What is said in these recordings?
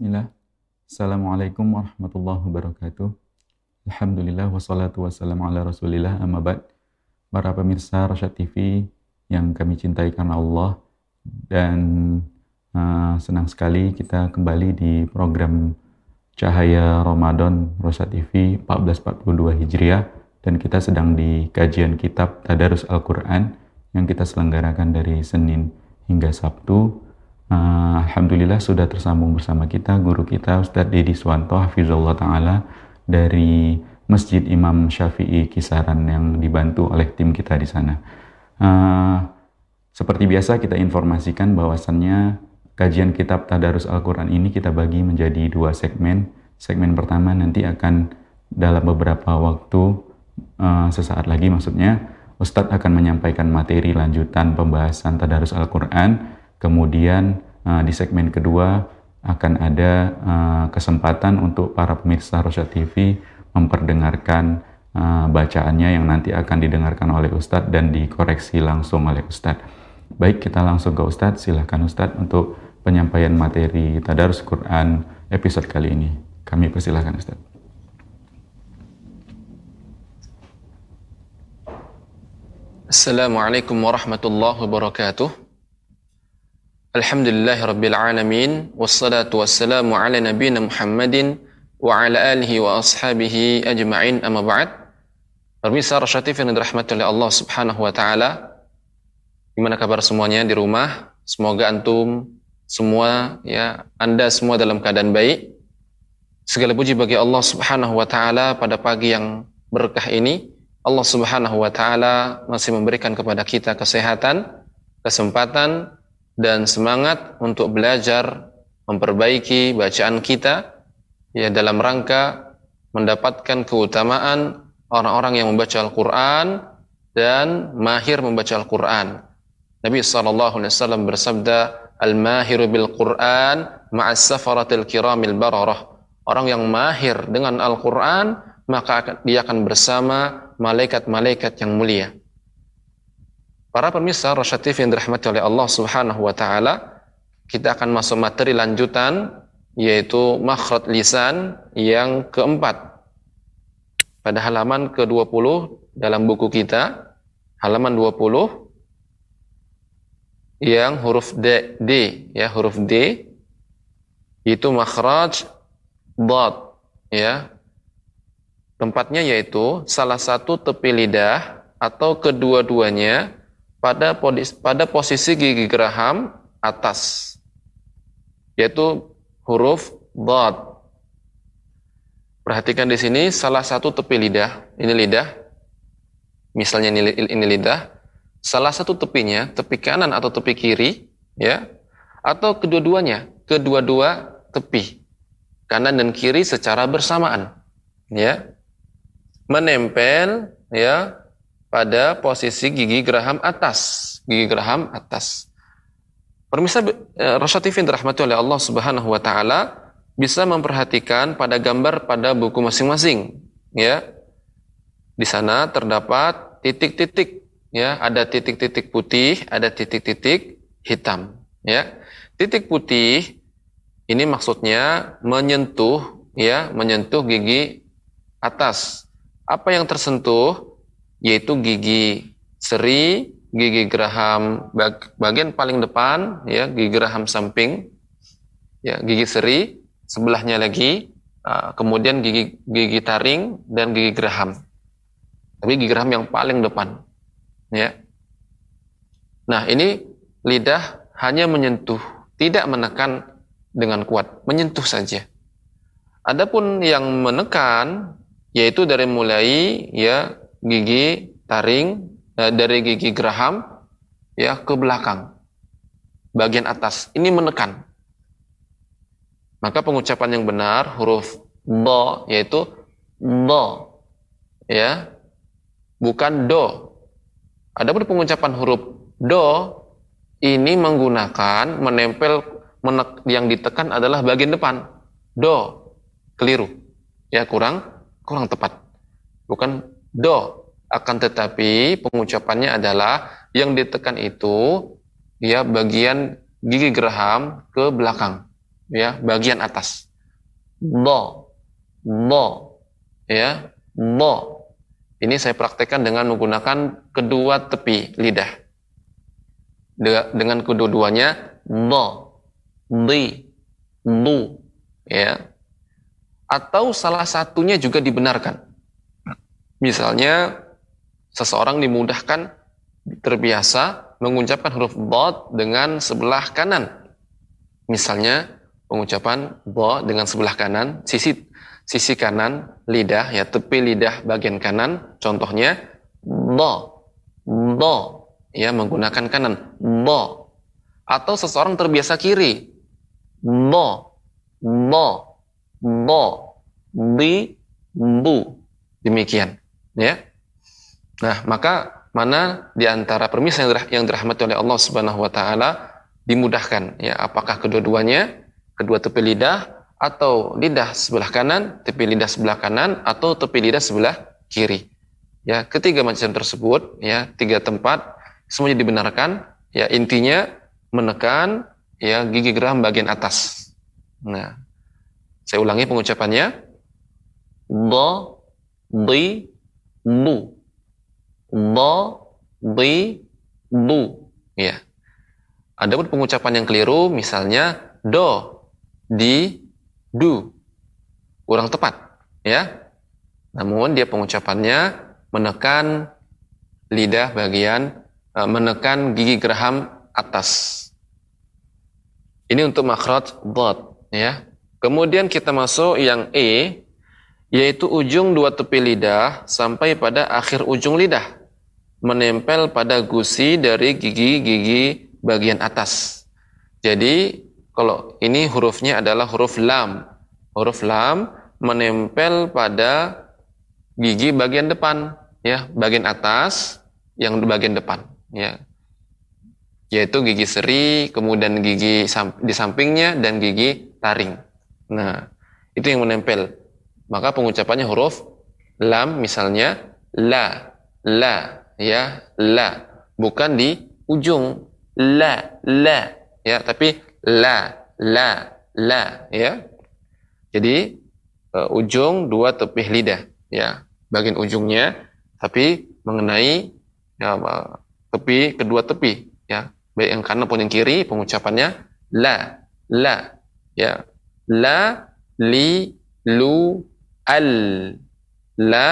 Bismillah. Assalamualaikum warahmatullahi wabarakatuh. Alhamdulillah wassalatu wassalamu ala rasulillah amma ba'd. Para pemirsa Rasyad TV yang kami cintai karena Allah dan uh, senang sekali kita kembali di program Cahaya Ramadan Rasyad TV 1442 Hijriah dan kita sedang di kajian kitab Tadarus Al-Quran yang kita selenggarakan dari Senin hingga Sabtu Uh, Alhamdulillah sudah tersambung bersama kita guru kita Ustadz Dedi Swanto Hafizullah Ta'ala dari Masjid Imam Syafi'i Kisaran yang dibantu oleh tim kita di sana. Uh, seperti biasa kita informasikan bahwasannya kajian kitab Tadarus Al-Quran ini kita bagi menjadi dua segmen. Segmen pertama nanti akan dalam beberapa waktu uh, sesaat lagi maksudnya Ustadz akan menyampaikan materi lanjutan pembahasan Tadarus Al-Quran Kemudian uh, di segmen kedua akan ada uh, kesempatan untuk para pemirsa Rosyad TV memperdengarkan uh, bacaannya yang nanti akan didengarkan oleh Ustadz dan dikoreksi langsung oleh Ustadz. Baik, kita langsung ke Ustadz. Silahkan Ustadz untuk penyampaian materi Tadarus Quran episode kali ini. Kami persilahkan Ustadz. Assalamualaikum warahmatullahi wabarakatuh. Alhamdulillah Rabbil Alamin. Wassalatu wassalamu ala nabiyina Muhammadin Wa ala alihi wa ashabihi ajma'in. Amma ba'd. Pemirsa Rasyatif yang dirahmati oleh Allah subhanahu wa ta'ala Gimana kabar semuanya di rumah? Semoga antum semua ya Anda semua dalam keadaan baik. Segala puji bagi Allah subhanahu wa ta'ala pada pagi yang berkah ini Allah subhanahu wa ta'ala masih memberikan kepada kita kesehatan Kesempatan dan semangat untuk belajar memperbaiki bacaan kita ya dalam rangka mendapatkan keutamaan orang-orang yang membaca Al-Qur'an dan mahir membaca Al-Qur'an. Nabi sallallahu alaihi wasallam bersabda, "Al-mahiru bil Qur'an ma'as safaratil kiramil bararah." Orang yang mahir dengan Al-Qur'an maka dia akan bersama malaikat-malaikat yang mulia. Para pemirsa Rasyatif yang dirahmati oleh Allah Subhanahu wa taala, kita akan masuk materi lanjutan yaitu makhraj lisan yang keempat. Pada halaman ke-20 dalam buku kita, halaman 20 yang huruf D, D ya, huruf D itu makhraj dad ya. Tempatnya yaitu salah satu tepi lidah atau kedua-duanya pada pada posisi gigi geraham atas yaitu huruf dad. Perhatikan di sini salah satu tepi lidah, ini lidah. Misalnya ini, ini lidah, salah satu tepinya, tepi kanan atau tepi kiri, ya. Atau kedua-duanya, kedua-dua tepi. Kanan dan kiri secara bersamaan, ya. Menempel ya pada posisi gigi geraham atas. Gigi geraham atas. Permisa eh, Rasya TV dirahmati oleh Allah Subhanahu wa taala bisa memperhatikan pada gambar pada buku masing-masing, ya. Di sana terdapat titik-titik, ya, ada titik-titik putih, ada titik-titik hitam, ya. Titik putih ini maksudnya menyentuh, ya, menyentuh gigi atas. Apa yang tersentuh? yaitu gigi seri, gigi geraham bag, bagian paling depan, ya gigi geraham samping, ya gigi seri, sebelahnya lagi, uh, kemudian gigi gigi taring dan gigi geraham. Tapi gigi geraham yang paling depan, ya. Nah ini lidah hanya menyentuh, tidak menekan dengan kuat, menyentuh saja. Adapun yang menekan yaitu dari mulai ya gigi taring eh, dari gigi geraham ya ke belakang bagian atas. Ini menekan. Maka pengucapan yang benar huruf do yaitu do ya bukan do. Adapun pengucapan huruf do ini menggunakan menempel menek, yang ditekan adalah bagian depan. Do keliru. Ya kurang kurang tepat bukan do akan tetapi pengucapannya adalah yang ditekan itu ya bagian gigi geraham ke belakang, ya bagian atas. Bo, bo, ya bo. Ini saya praktekkan dengan menggunakan kedua tepi lidah. Dengan kedua-duanya bo, di, bu, ya. Atau salah satunya juga dibenarkan. Misalnya seseorang dimudahkan terbiasa mengucapkan huruf dot dengan sebelah kanan. Misalnya pengucapan bo dengan sebelah kanan, sisi sisi kanan lidah ya tepi lidah bagian kanan. Contohnya bo bo ya menggunakan kanan. Bo atau seseorang terbiasa kiri. Bo bo bo bi bu. Demikian ya. Nah maka mana di antara permisi yang, yang dirahmati oleh Allah Subhanahu wa taala dimudahkan ya? Apakah kedua-duanya? Kedua tepi lidah atau lidah sebelah kanan tepi lidah sebelah kanan atau tepi lidah sebelah kiri? Ya ketiga macam tersebut ya tiga tempat semuanya dibenarkan ya. Intinya menekan ya gigi geram bagian atas. Nah saya ulangi pengucapannya do di bu do, di, bu. Ya. Adapun pengucapan yang keliru misalnya do, di, du. Kurang tepat, ya. Namun dia pengucapannya menekan lidah bagian uh, menekan gigi geraham atas. Ini untuk makhraj dot, ya. Kemudian kita masuk yang E, yaitu ujung dua tepi lidah sampai pada akhir ujung lidah menempel pada gusi dari gigi-gigi bagian atas. Jadi kalau ini hurufnya adalah huruf lam. Huruf lam menempel pada gigi bagian depan, ya, bagian atas yang bagian depan, ya. Yaitu gigi seri, kemudian gigi di sampingnya dan gigi taring. Nah, itu yang menempel. Maka pengucapannya huruf lam misalnya la, la, ya la. Bukan di ujung. La la ya tapi la la la ya. Jadi uh, ujung dua tepi lidah ya. Bagian ujungnya tapi mengenai ya, tepi kedua tepi ya. Baik yang kanan maupun yang kiri pengucapannya la la ya la li lu al. La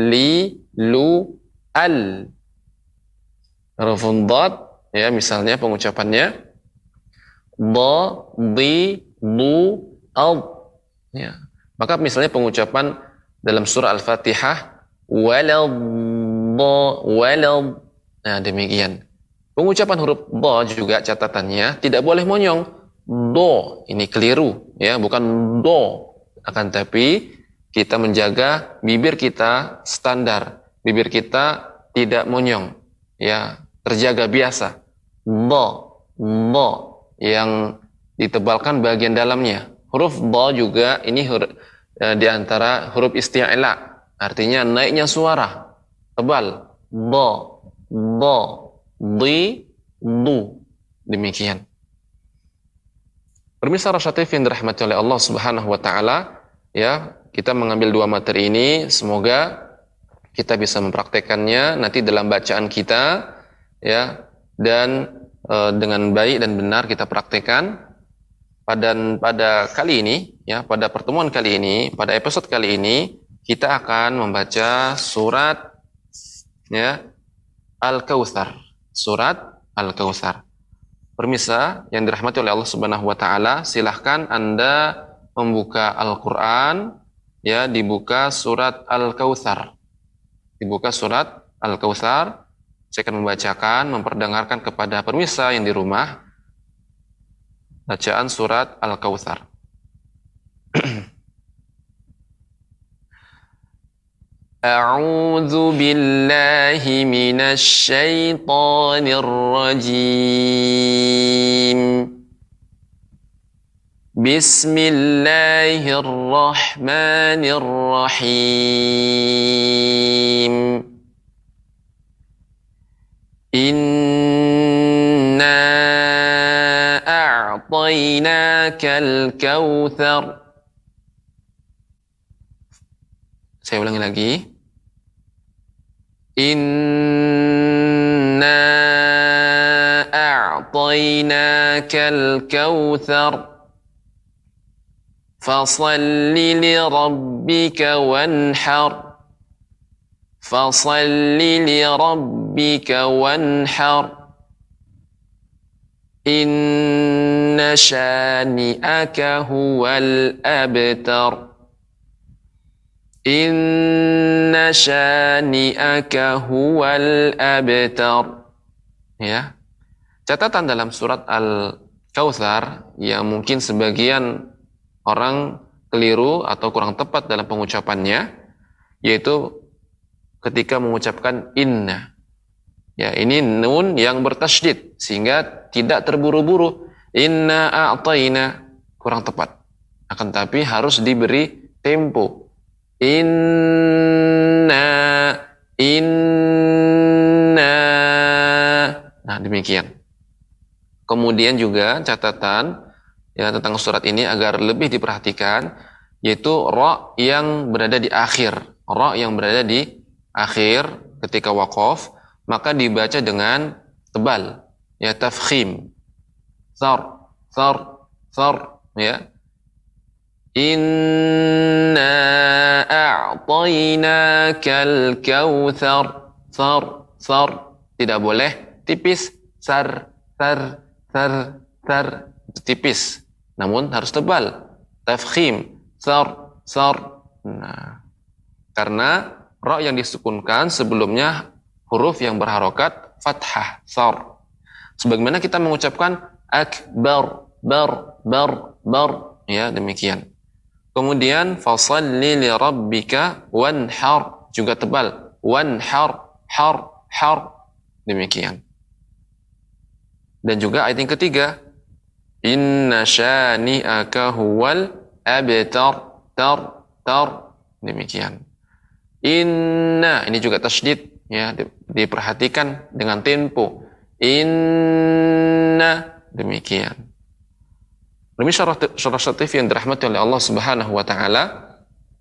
li lu al. Hurufun dad ya misalnya pengucapannya. Ba di bu al. Ya. Maka misalnya pengucapan dalam surah al-fatihah walal walal nah demikian. Pengucapan huruf ba juga catatannya tidak boleh monyong do. Ini keliru ya. Bukan do. Akan tapi kita menjaga bibir kita standar. Bibir kita tidak monyong ya. Terjaga biasa. Bo bo yang ditebalkan bagian dalamnya. Huruf bo juga ini huruf, e, di antara huruf isti'la. Artinya naiknya suara. Tebal. Bo bo di. Du. Demikian Pemirsa Rasyatif yang dirahmati oleh Allah Subhanahu wa taala, ya, kita mengambil dua materi ini. Semoga kita bisa mempraktekannya nanti dalam bacaan kita ya dan e, dengan baik dan benar kita praktekkan pada pada kali ini ya pada pertemuan kali ini pada episode kali ini kita akan membaca surat ya Al-Kautsar. Surat Al-Kautsar Permisa yang dirahmati oleh Allah Subhanahu wa taala silahkan Anda membuka Al-Qur'an ya dibuka surat Al-Kautsar dibuka surat Al-Kautsar. Saya akan membacakan, memperdengarkan kepada permisa yang di rumah bacaan surat Al-Kautsar. أعوذ بالله من الشيطان الرجيم بسم الله الرحمن الرحيم Inna a'tainakal kautsar. Saya ulangi lagi. Inna a'tainakal kautsar. فصل لربك وانحر فصل لربك وانحر إن شانئك هو الأبتر Inna shani'aka huwal abtar. Ya. Catatan dalam surat Al-Kautsar yang mungkin sebagian orang keliru atau kurang tepat dalam pengucapannya yaitu ketika mengucapkan inna. Ya, ini nun yang bertasydid sehingga tidak terburu-buru. Inna a'tayna kurang tepat. Akan tapi harus diberi tempo Inna inna. Nah, demikian. Kemudian juga catatan ya tentang surat ini agar lebih diperhatikan yaitu ra yang berada di akhir, ra yang berada di akhir ketika wakaf maka dibaca dengan tebal ya tafkhim. Sar sar sar ya inna a'tainakal kautsar sar sar. Tidak boleh. Tipis. Sar sar sar sar. Tipis. Namun harus tebal. Tafkhim. Sar sar. Nah. Karena Ra yang disukunkan sebelumnya huruf yang berharokat fathah, sar. Sebagaimana kita mengucapkan akbar, bar, bar, bar. Ya, demikian. Kemudian fasalli li rabbika wanhar juga tebal. Wanhar, har, har. Demikian. Dan juga ayat yang ketiga, inna syani'aka huwal abtar, tar, tar. Demikian. Inna ini juga tasydid ya diperhatikan dengan tempo. Inna demikian. Demi syarah syarah yang dirahmati oleh Allah Subhanahu wa taala.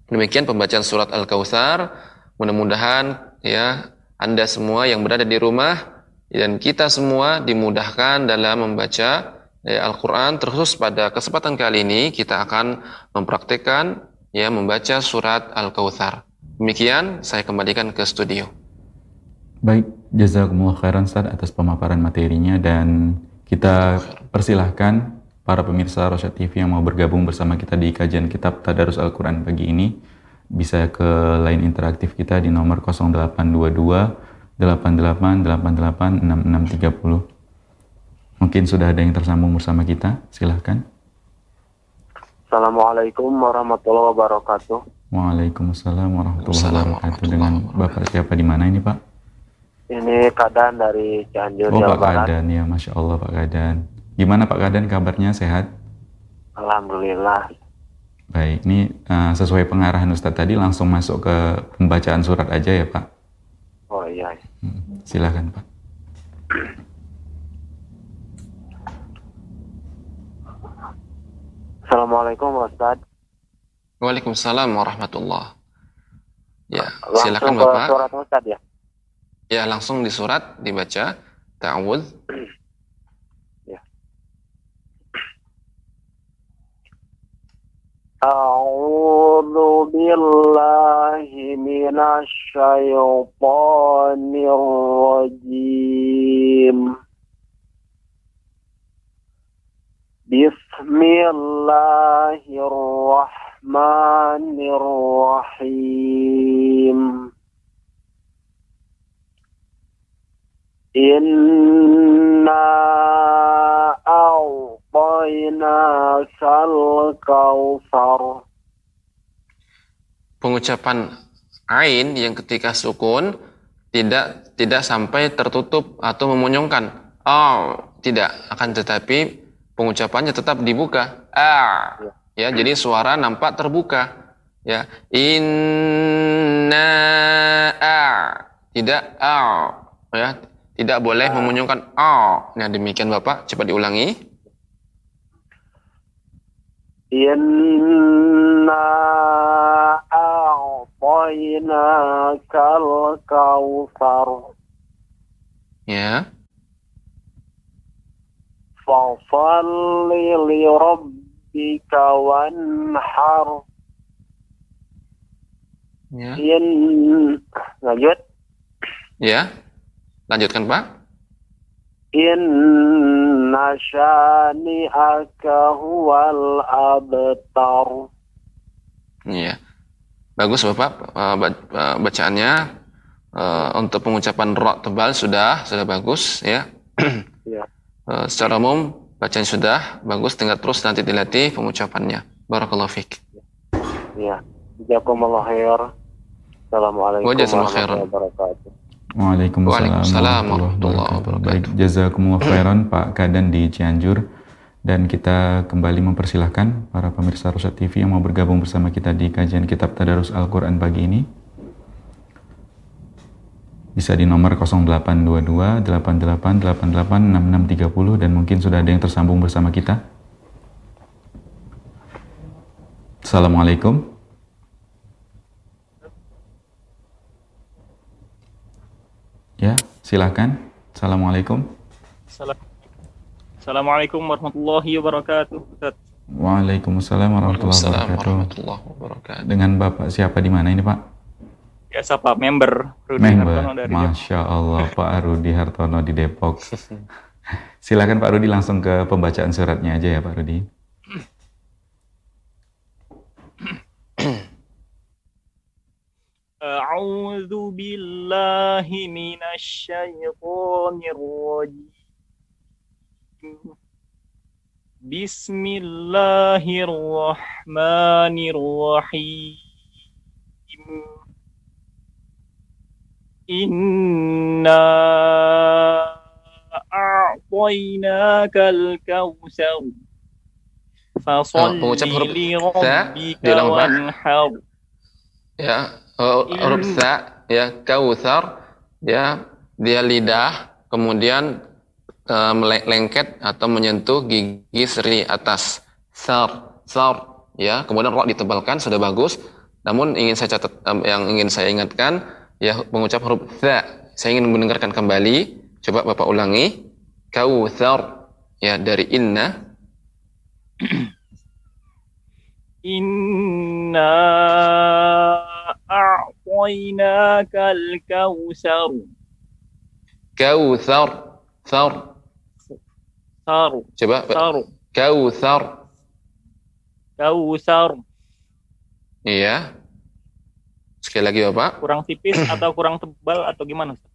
Demikian pembacaan surat Al-Kautsar. Mudah-mudahan ya Anda semua yang berada di rumah dan kita semua dimudahkan dalam membaca ya, Al-Qur'an terkhusus pada kesempatan kali ini kita akan mempraktekkan ya membaca surat Al-Kautsar. Demikian saya kembalikan ke studio. Baik, jazakumullah khairan Ustaz atas pemaparan materinya dan kita persilahkan para pemirsa Rosyad TV yang mau bergabung bersama kita di kajian kitab Tadarus Al-Quran pagi ini bisa ke line interaktif kita di nomor 0822 88 88 6630. Mungkin sudah ada yang tersambung bersama kita, silahkan. Assalamualaikum warahmatullahi wabarakatuh. Waalaikumsalam warahmatullahi wabarakatuh. Dengan Bapak siapa di mana ini Pak? Ini Kadan dari Cianjur, Oh Pak Kadan ya, Masya Allah Pak Kadan. Gimana Pak Kadan kabarnya sehat? Alhamdulillah. Baik, ini uh, sesuai pengarahan Ustadz tadi langsung masuk ke pembacaan surat aja ya Pak? Oh iya. Hmm, silakan Pak. Assalamualaikum Ustadz. Waalaikumsalam warahmatullah. Ya, langsung silakan Bapak. surat Ustaz ya. Ya, langsung di surat dibaca ta'awudz. أعوذ بالله من الشيطان الرجيم. بسم الله الرحمن الرحيم. إنا أعوذ Pengucapan ain yang ketika sukun tidak tidak sampai tertutup atau memonyongkan. Oh, tidak akan tetapi pengucapannya tetap dibuka. Ah. Ya jadi suara nampak terbuka ya inna a tidak a ya Tidak boleh memunyungkan a. Nah, demikian Bapak, cepat diulangi. Inna a'tainakal kautsar. Ya. Fasalli li rabbika wanhar. Ya. In lanjut. Ya. Lanjutkan, Pak. Inna syani'aka huwal abtar. Iya. Bagus Bapak Eh, eh, bacaannya eh, untuk pengucapan ro tebal sudah sudah bagus ya. Ya. Secara umum bacaan sudah bagus tinggal terus nanti dilatih pengucapannya. Barakallahu fiik. Ya. Jazakumullah khair. Assalamualaikum warahmatullahi wabarakatuh. Waalaikumsalam Waalaikumsalam warahmatullahi wabarakatuh. Baik, jazakumullah khairan Pak Kadan di Cianjur. Dan kita kembali mempersilahkan para pemirsa Rosyad TV yang mau bergabung bersama kita di kajian kitab Tadarus Al-Quran pagi ini. Bisa di nomor 0822 88 88 6630 dan mungkin sudah ada yang tersambung bersama kita. Assalamualaikum. Ya, silahkan. Assalamualaikum. Salam. Assalamualaikum warahmatullahi wabarakatuh. Ustaz. Waalaikumsalam warahmatullahi Waalaikumsalam wabarakatuh. warahmatullahi wabarakatuh. Dengan Bapak siapa di mana ini Pak? Biasa Pak, member Rudi Member. Hartono dari Depok. Masya Allah Pak Rudi Hartono di Depok. Silakan Pak Rudi langsung ke pembacaan suratnya aja ya Pak Rudi. أعوذ بالله من الشيطان الرجيم. بسم الله الرحمن الرحيم. إنا أعطيناك الكوثر. فصل لربك. وانحر. Ya, Oh, iya, huruf sa ya kausar ya dia lidah kemudian e, lengket atau menyentuh gigi seri atas. Sar sar ya kemudian roh ditebalkan sudah bagus. Namun ingin saya catat yang ingin saya ingatkan ya mengucap huruf sa. Saya ingin mendengarkan kembali. Coba Bapak ulangi. Kausar ya dari inna. Inna أعطيناك الكوثر. كوثر. ثر. ثر. شباب ثر. كوثر. كوثر. Kautsar iya. Sekali lagi Bapak. Kurang tipis atau kurang tebal atau gimana Ustaz?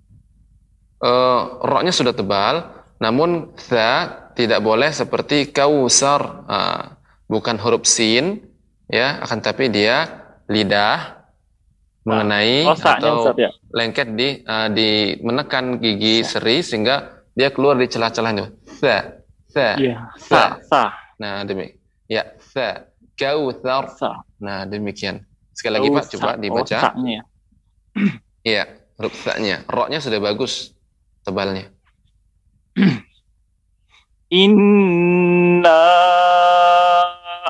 Uh, roknya sudah tebal, namun tha tidak boleh seperti kausar, uh, ah, bukan huruf sin, ya, akan tapi dia lidah. Nah, mengenai oh, atau ya. lengket di uh, di menekan gigi seri sehingga dia keluar di celah-celahnya. Sa, sa, ya, sa, sa. Nah, demi. Ya, sa, kautsar. Nah, demikian. Sekali lagi Pak coba dibaca. Iya, ya, huruf. Roknya sudah bagus tebalnya. Inna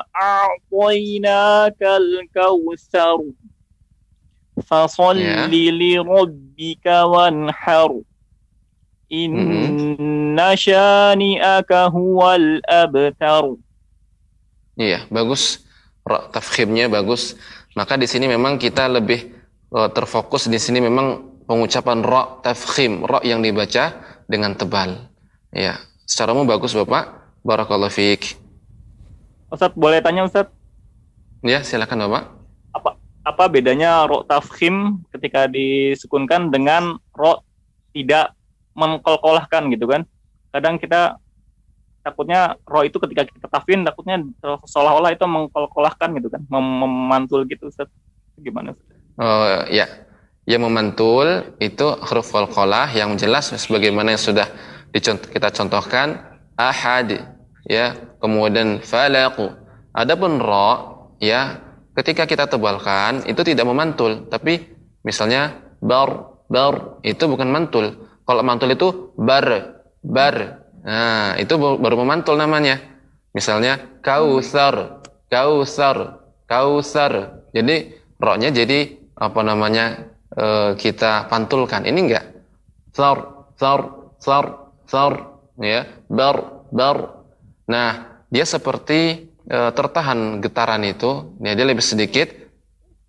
a'tainakal kautsar. Fasalli li rabbika wanhar. Inna syani'aka huwal abtar. Iya, bagus. Tafkhimnya bagus. Maka di sini memang kita lebih eh, terfokus di sini memang pengucapan ra tafkhim, ra yang dibaca dengan tebal. Ya, secara umum bagus Bapak. Barakallahu fiik. Ustaz, boleh tanya Ustaz? Ya, silakan Bapak apa bedanya ro tafkhim ketika disukunkan dengan ro tidak mengkolkolahkan gitu kan kadang kita takutnya ro itu ketika kita tafin takutnya seolah-olah itu mengkolkolahkan gitu kan mem- memantul gitu Ustaz gimana Ustaz? Oh, ya. Yang memantul itu huruf qalqalah yang jelas sebagaimana yang sudah dicont- kita contohkan ahad ya, kemudian falaq. Adapun ra ya, ketika kita tebalkan itu tidak memantul, tapi misalnya bar bar itu bukan mantul. Kalau mantul itu bar, bar. Nah, itu baru memantul namanya. Misalnya kausar, kausar, kausar. Jadi roknya jadi apa namanya e, kita pantulkan. Ini enggak. Sar, sar, sar, sar. Ya, bar, bar. Nah, dia seperti e, tertahan getaran itu. Ya, dia lebih sedikit.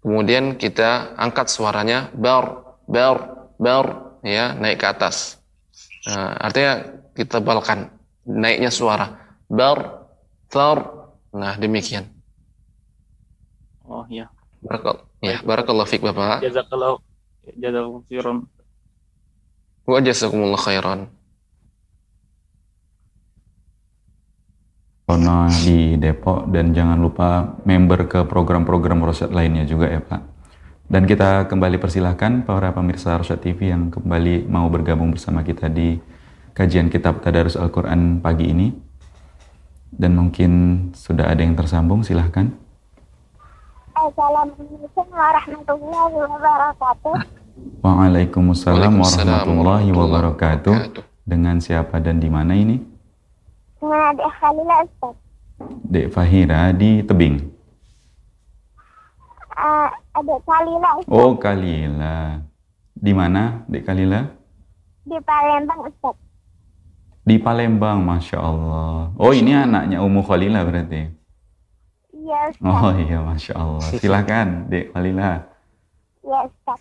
Kemudian kita angkat suaranya bar, bar, bar ya naik ke atas. Nah, artinya kita balkan naiknya suara bar tar nah demikian. Oh iya. Barakal ya barakallahu fik Bapak. Jazakallahu jazakallahu khairan. Wa jazakumullah khairan. Corona di Depok dan jangan lupa member ke program-program Rosyad lainnya juga ya Pak. Dan kita kembali persilahkan para pemirsa Rosyad TV yang kembali mau bergabung bersama kita di kajian kitab Tadarus Al-Quran pagi ini. Dan mungkin sudah ada yang tersambung, silahkan. Assalamualaikum warahmatullahi wabarakatuh. Waalaikumsalam warahmatullahi wabarakatuh. Dengan siapa dan di mana ini? Dengan Dek Khalila Ustaz. Dek Fahira di Tebing. Uh, Dek Kalila Ustaz. Oh, Kalila. Di mana, Dek Kalila? Di Palembang Ustaz. Di Palembang, Masya Allah. Oh, ini anaknya Ummu Khalila berarti? Iya, Ustaz. Oh iya, Masya Allah. Silakan, Dek Khalila. Iya, Ustaz.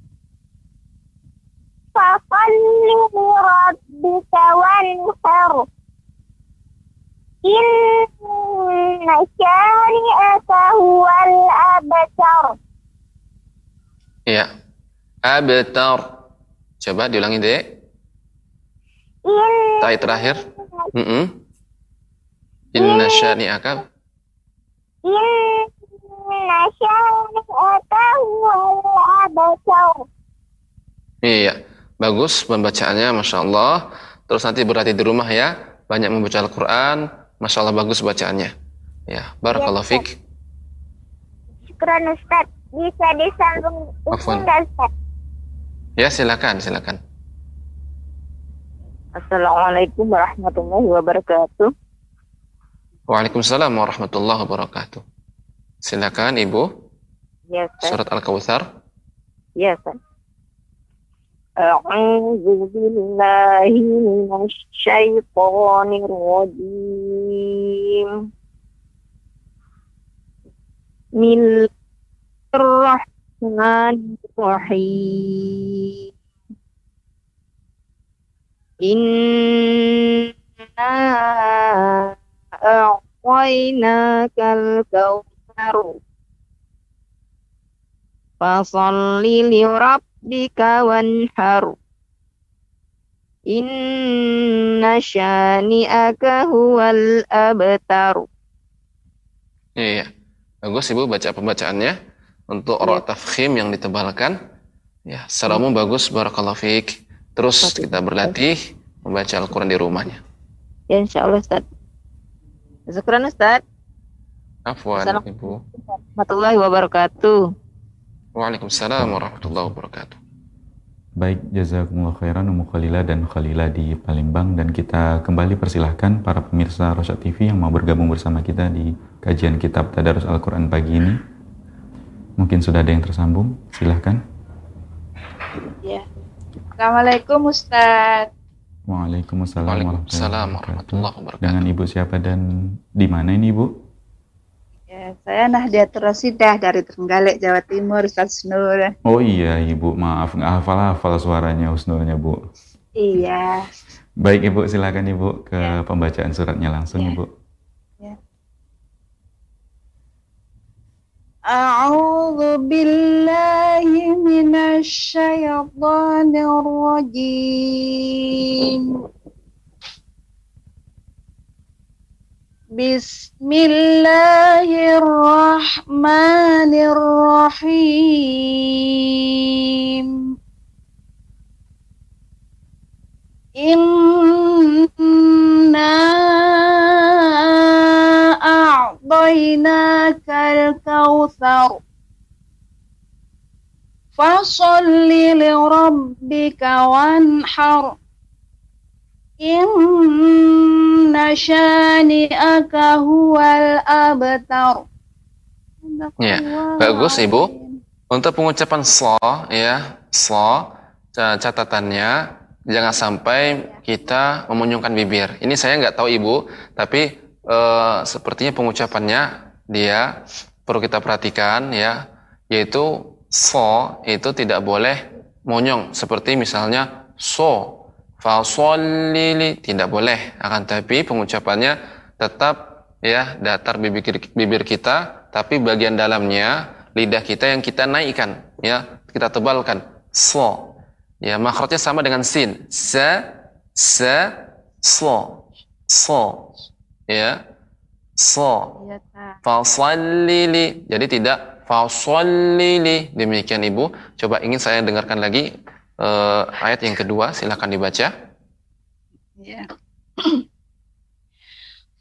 rabbika wanhar. Inna syani'aka huwal abtar. Iya. Abtar. Coba diulangi, Dek. In Tai terakhir. Mm -mm. Inna syani'aka. Inna syani'aka huwal abtar. Iya. Bagus pembacaannya, Masya Allah. Terus nanti berarti di rumah ya. Banyak membaca Al-Quran. Masya Allah bagus bacaannya. Ya, Barakallahu Iya, fiq. Syukran Ustaz. Bisa disambung. Ustaz. Ya, silakan, silakan. Assalamualaikum warahmatullahi wabarakatuh. Waalaikumsalam warahmatullahi wabarakatuh. Silakan Ibu, Ya, Ustaz. surat Al-Kautsar. Ya, Ustaz. A'udzu billahi minasyaitonir rajim. Bismillahirrahmanirrahim. Inna a'tainakal kautsar. Fasalli li rabbika wanhar. Inna syani'aka huwal abtar. Iya, bagus Ibu baca pembacaannya untuk Iya. rok tafkhim yang ditebalkan. Ya, secara umum bagus, barakallahu fiik. Terus kita berlatih membaca Al-Quran di rumahnya. Ya insyaallah Ustaz. Syukran Ustaz. Afwan Ibu. Warahmatullahi wabarakatuh. Waalaikumsalam warahmatullahi wabarakatuh. Baik, jazakumullah khairan Ummu Khalila dan Khalila di Palembang dan kita kembali persilahkan para pemirsa Rosyad TV yang mau bergabung bersama kita di kajian kitab Tadarus Al-Quran pagi ini. Mungkin sudah ada yang tersambung, silahkan. Ya. Assalamualaikum Ustaz. Waalaikumsalam, Waalaikumsalam warahmatullahi wabarakatuh. Dengan Ibu siapa dan di mana ini Ibu? Ya, saya Nahdiatul Rasidah dari Trenggalek, Jawa Timur, Ustaz Nur. Oh iya Ibu, maaf nggak hafal-hafal suaranya Husnulnya Bu. Iya. Baik Ibu, silakan Ibu ke Ya. pembacaan suratnya langsung Ya. Ibu. A'udzu billahi minasy syaithanir rajim. Bismillahirrahmanirrahim. Inna a'tainakal kautsar. Fasalli li rabbika wanhar. Inna syani'aka huwal abtar. Ya, bagus, Ibu. Untuk pengucapan so, ya, so, ca- catatannya jangan sampai kita memunyungkan bibir. Ini saya nggak tahu ibu, tapi eh, sepertinya pengucapannya dia perlu kita perhatikan ya, yaitu so itu tidak boleh monyong seperti misalnya so, fasolili tidak boleh. Akan tapi pengucapannya tetap ya datar bibir bibir kita, tapi bagian dalamnya lidah kita yang kita naikkan ya, kita tebalkan so. Ya, makhrajnya sama dengan sin. Se, se, so. So. Ya. So. Ya, Kak. Fasallili. Jadi tidak fasallili. Demikian Ibu. Coba ingin saya dengarkan lagi eh, ayat yang kedua. Silakan dibaca. Ya.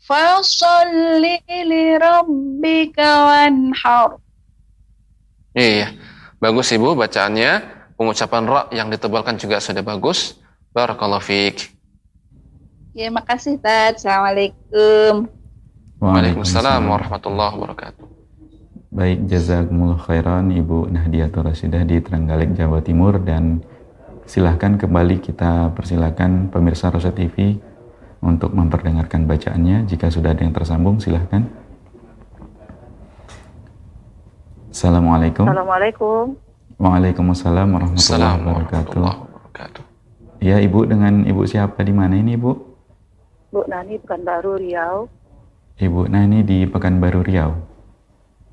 Fasalli li rabbika wanhar. Iya. Bagus Ibu bacaannya. Pengucapan ra yang ditebalkan juga sudah bagus. Barakallahu fiik. Ya, makasih, Tad. Assalamualaikum. Waalaikumsalam warahmatullahi wabarakatuh. Baik, jazakumullah khairan Ibu Nahdiatul Rasidah di Trenggalek, Jawa Timur dan silahkan kembali kita persilahkan pemirsa Rosa TV untuk memperdengarkan bacaannya. Jika sudah ada yang tersambung, silahkan. Assalamualaikum. Assalamualaikum. Waalaikumsalam warahmatullahi wabarakatuh. Ya, Ibu dengan Ibu siapa di mana ini, Ibu? Bu Nani bukan baru Riau. Ibu Nani di Pekanbaru Riau.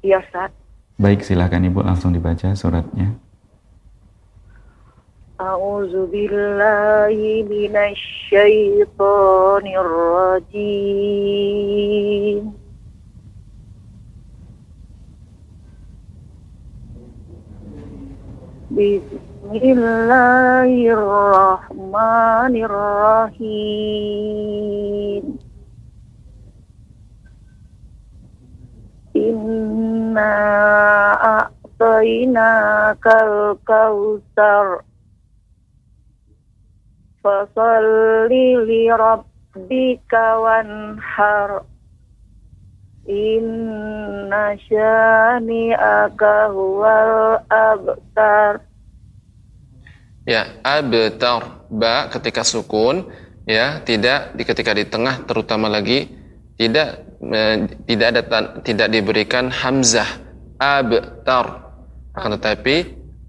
Iya, Ustaz. Baik, silahkan Ibu langsung dibaca suratnya. A'udzu billahi minasyaitonir rajim. Bismillahirrahmanirrahim. Inna a'tainakal kautsar. Fasalli li rabbika wanhar. Inna syani'aka huwal abtar. Ya, abtar ba ketika sukun ya tidak di ketika di tengah terutama lagi tidak eh, tidak ada tidak diberikan hamzah abtar akan tetapi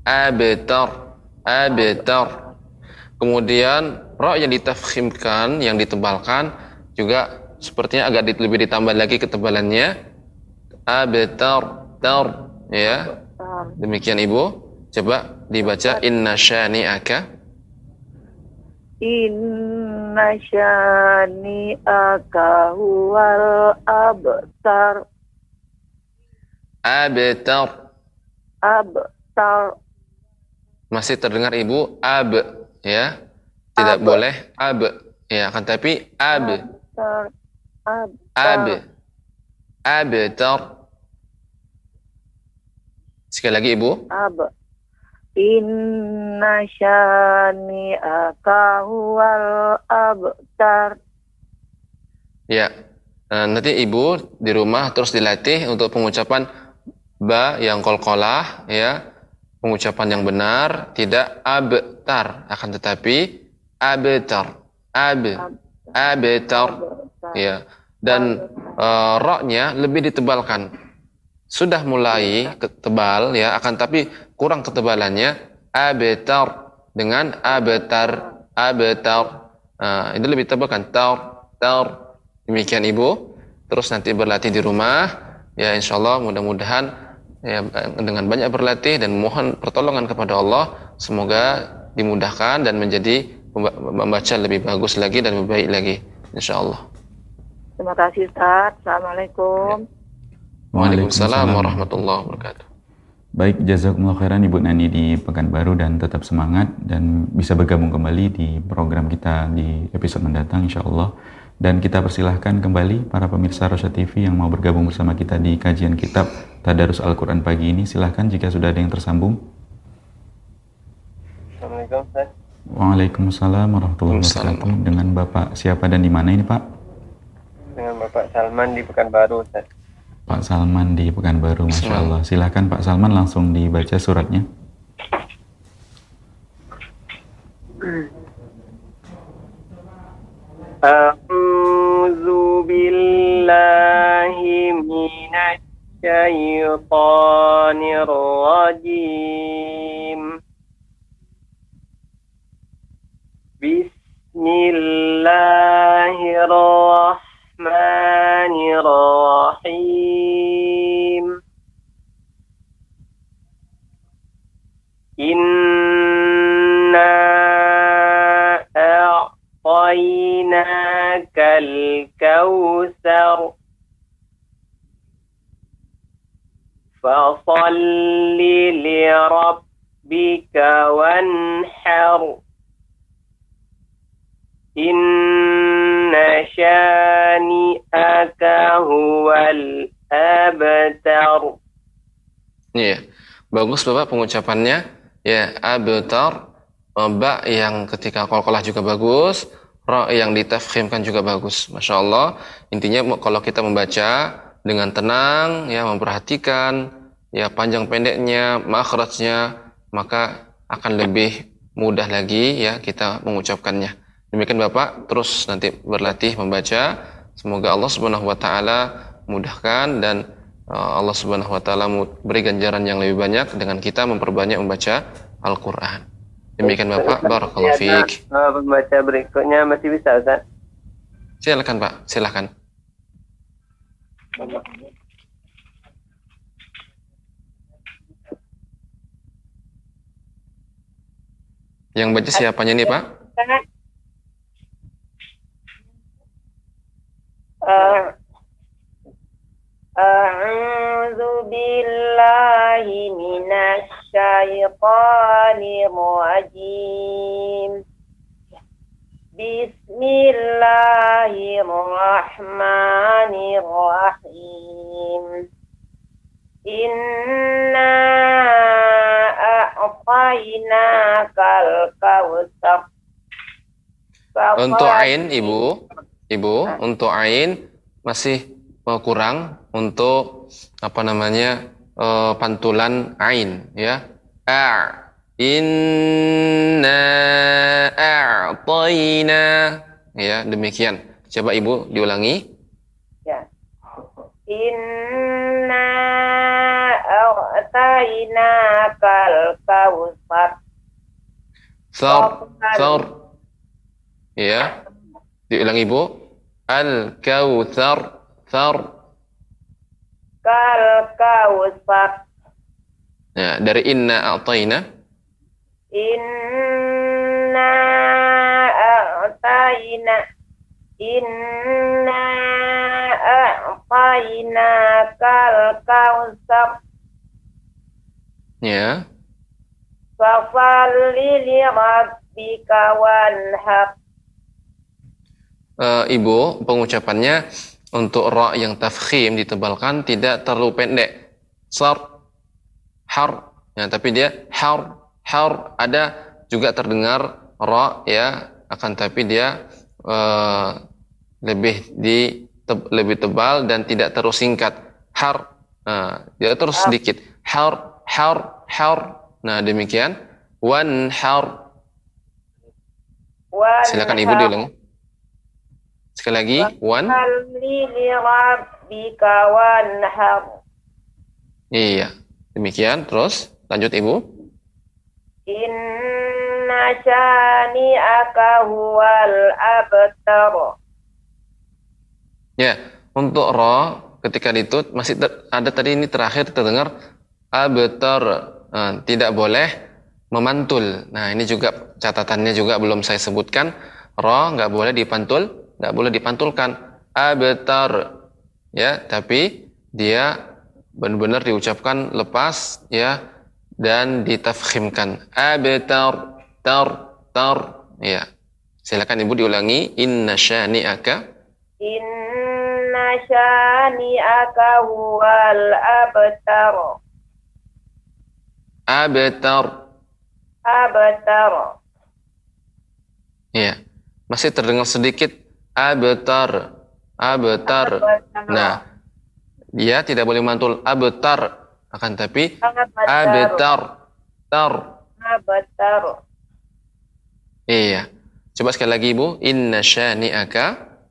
abtar abtar kemudian ra yang ditafkhimkan yang ditebalkan juga sepertinya agak di- lebih ditambah lagi ketebalannya. Abtar tar ya. Demikian ibu. Coba dibaca inna syani'aka. Inna syani'aka huwal abtar. abtar Abtar. masih terdengar ibu? Ab ya tidak Ab. boleh ab ya akan tapi ab Abtar. ab Abtar. abtar sekali lagi ibu Ab. Inna syani'aka huwal abtar. ya Eh, nanti ibu di rumah terus dilatih untuk pengucapan ba yang kolkolah ya pengucapan yang benar tidak abtar akan tetapi abtar. Ab abtar. Ya dan eh, ra-nya lebih ditebalkan. Sudah mulai ketebal ya akan tapi kurang ketebalannya. Abtar. Dengan abtar abtar. Nah, itu lebih tebal kan tar tar. Demikian ibu. Terus nanti berlatih di rumah. Ya insya Allah mudah-mudahan ya dengan banyak berlatih dan mohon pertolongan kepada Allah semoga dimudahkan dan menjadi membaca lebih bagus lagi dan lebih baik lagi insya Allah Terima kasih Ustaz. Assalamualaikum. Waalaikumsalam warahmatullahi wabarakatuh. Baik, jazakumullah khairan Ibu Nani di Pekanbaru dan tetap semangat dan bisa bergabung kembali di program kita di episode mendatang insya Allah. Dan kita persilahkan kembali para pemirsa Rosya TV yang mau bergabung bersama kita di kajian kitab Tadarus Al-Quran pagi ini. Silahkan jika sudah ada yang tersambung. Assalamualaikum Ustaz. Waalaikumsalam warahmatullahi wabarakatuh. Dengan Bapak siapa dan di mana ini Pak? Dengan Bapak Salman di Pekanbaru Ustaz. Pak Salman di Pekanbaru, Masya Allah. Silahkan Pak Salman langsung dibaca suratnya. أعوذ بالله من الشيطان الرجيم. بسم الله الرحمن الرحيم. إنا الكوثر فصل لربك وانحر إن شانئك هو الأبتر Iya, bagus Bapak pengucapannya. Ya, abtar, eh, ba yang ketika qalqalah juga bagus, ra yang ditafkhimkan juga bagus. Masya Allah. Intinya kalau kita membaca dengan tenang, ya memperhatikan, ya panjang pendeknya, makhrajnya, maka akan lebih mudah lagi ya kita mengucapkannya. Demikian Bapak, terus nanti berlatih membaca. Semoga Allah Subhanahu wa taala mudahkan dan uh, Allah Subhanahu wa taala beri ganjaran yang lebih banyak dengan kita memperbanyak membaca Al-Qur'an. Demikian Bapak, barakallahu fiik. Uh, pembaca berikutnya masih bisa Ustaz? Silakan Pak, silakan. Yang baca siapanya nih Pak? أع- أعوذ بالله من الشيطان الرجيم بسم الله الرحمن الرحيم إنا أعطيناك الكوثر Untuk ain Ibu, Ibu, untuk ain masih eh, kurang untuk apa namanya eh, pantulan ain ya. A inna a'tayna ya demikian. Coba Ibu diulangi. Ya. Inna a'tainakal kautsar. Thar, thar. Ya. Diulangi Ibu. Al-kautsar, thar. Kal kautsar. Ya, dari inna a'tayna. Inna a'taina Inna a'tainakal kautsar. Ya. Fasalli li rabbika wanhar. Eh, Ibu, pengucapannya untuk ra yang tafkhim ditebalkan tidak terlalu pendek. Sar, har, ya, tapi dia har, har ada juga terdengar ra ya, akan tapi dia eh, lebih di te- lebih tebal dan tidak terus singkat. Har, nah, dia terus sedikit. Har, har, har. Nah demikian. Wan har. Silakan Ibu diulangi. Sekali lagi, wan. Iya, demikian. Terus lanjut Ibu. Inna syani'aka huwal abtar. Ya, untuk ro ketika ditut masih ter- ada tadi ini terakhir terdengar abtar. Nah, tidak boleh memantul. Nah, ini juga catatannya juga belum saya sebutkan. Ro nggak boleh dipantul, nggak boleh dipantulkan. abtar. Ya tapi dia benar-benar diucapkan lepas ya dan ditafkhimkan. Abtar tar tar. Ya. Silakan ibu diulangi. Inna syani'aka. Inna syani'aka huwal abtar. abtar. Abtar. ya. Masih terdengar sedikit abtar abtar nah dia tidak boleh mantul. Abtar akan tapi abtar tar. Abtar. iya. Coba sekali lagi ibu. Inna syani'aka.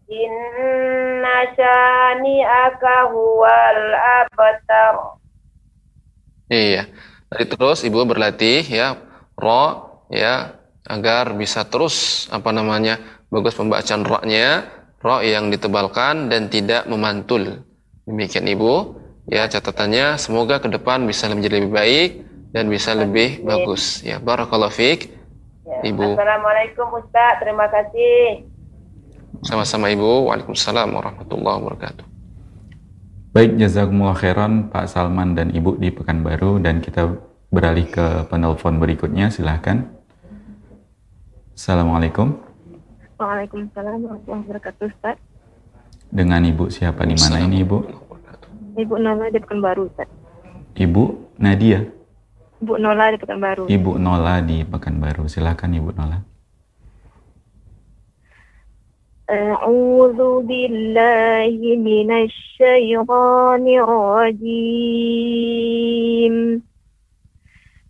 Inna syani'aka huwal abtar. Iya. Tadi terus ibu berlatih ya. Ro ya. Agar bisa terus apa namanya bagus pembacaan ro-nya ro yang ditebalkan dan tidak memantul. Demikian ibu ya catatannya semoga ke depan bisa menjadi lebih baik dan bisa lebih bagus ya barakallahu fiik Ya. Ibu. Assalamualaikum Ustaz, terima kasih. sama-sama ibu waalaikumsalam warahmatullahi wabarakatuh Baik, jazakumullah khairan Pak Salman dan Ibu di Pekanbaru dan kita beralih ke penelpon berikutnya, silahkan. Assalamualaikum. Waalaikumsalam warahmatullahi wabarakatuh, Ustaz. Dengan Ibu siapa di mana ini Ibu? Ibu Nola di Pekanbaru, Ustaz. Ibu Nadia. Ibu Nola di Pekanbaru. Ibu Nola di Pekanbaru. Silahkan Ibu Nola. أعوذ بالله من الشيطان الرجيم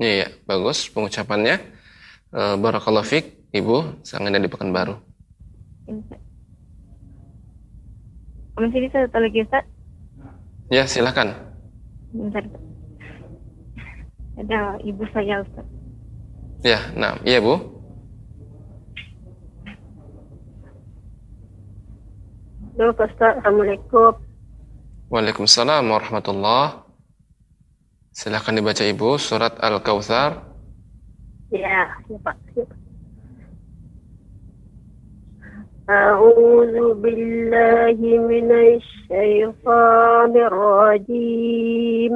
Iya, bagus pengucapannya. Eh, barakallahu fiik, Ibu, sangat dari Pekanbaru. Masih bisa satu lagi Ustaz? Ya, silakan. Bentar. Ada ibu saya Ustaz. Ya, nah, iya Bu. Halo Ustaz, Assalamualaikum. Waalaikumsalam warahmatullah. Silakan dibaca Ibu surat Al-Kautsar. Ya, ya Pak. Ya, Pak. أعوذ بالله من الشيطان الرجيم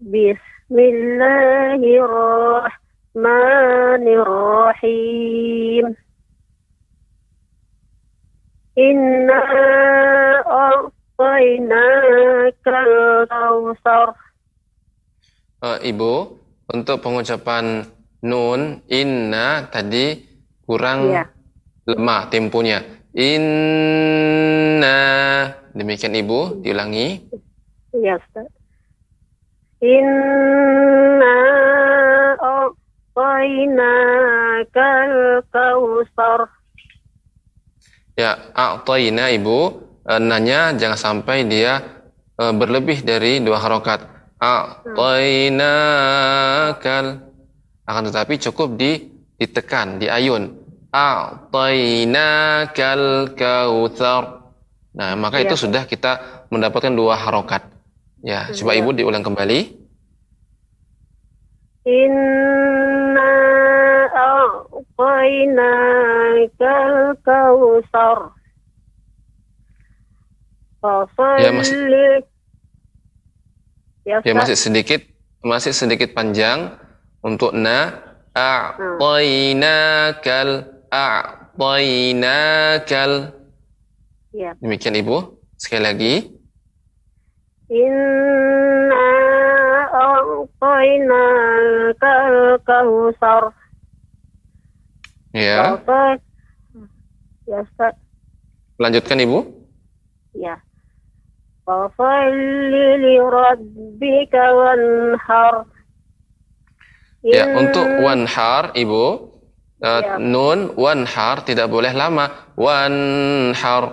بسم الله الرحمن الرحيم إنا Uh, Ibu, untuk pengucapan nun inna tadi kurang iya. lemah tempunya. Inna demikian Ibu diulangi. Iya, Inna Inna a'tainakal kausar. Ya, a'tayna Ibu eh, nanya jangan sampai dia eh, berlebih dari dua harokat. A'tainakal. Akan tetapi cukup di ditekan, di ayun. A'tainakal kautsar. Nah, maka itu Ya. sudah kita mendapatkan dua harokat. Ya, coba Ya. Ibu diulang kembali. Inna a'tainaka al-kawthar. Ya, masih-. Ya, Ya masih sedikit masih sedikit panjang untuk na. A'tainakal a'tainakal. Ya. demikian Ibu. Sekali lagi. Inna a'tainaka al-kawthar. ya. Ya, lanjutkan Ibu. Ya. Ya untuk wanhar Ibu Eh, Ya. nun wanhar tidak boleh lama. Wanhar.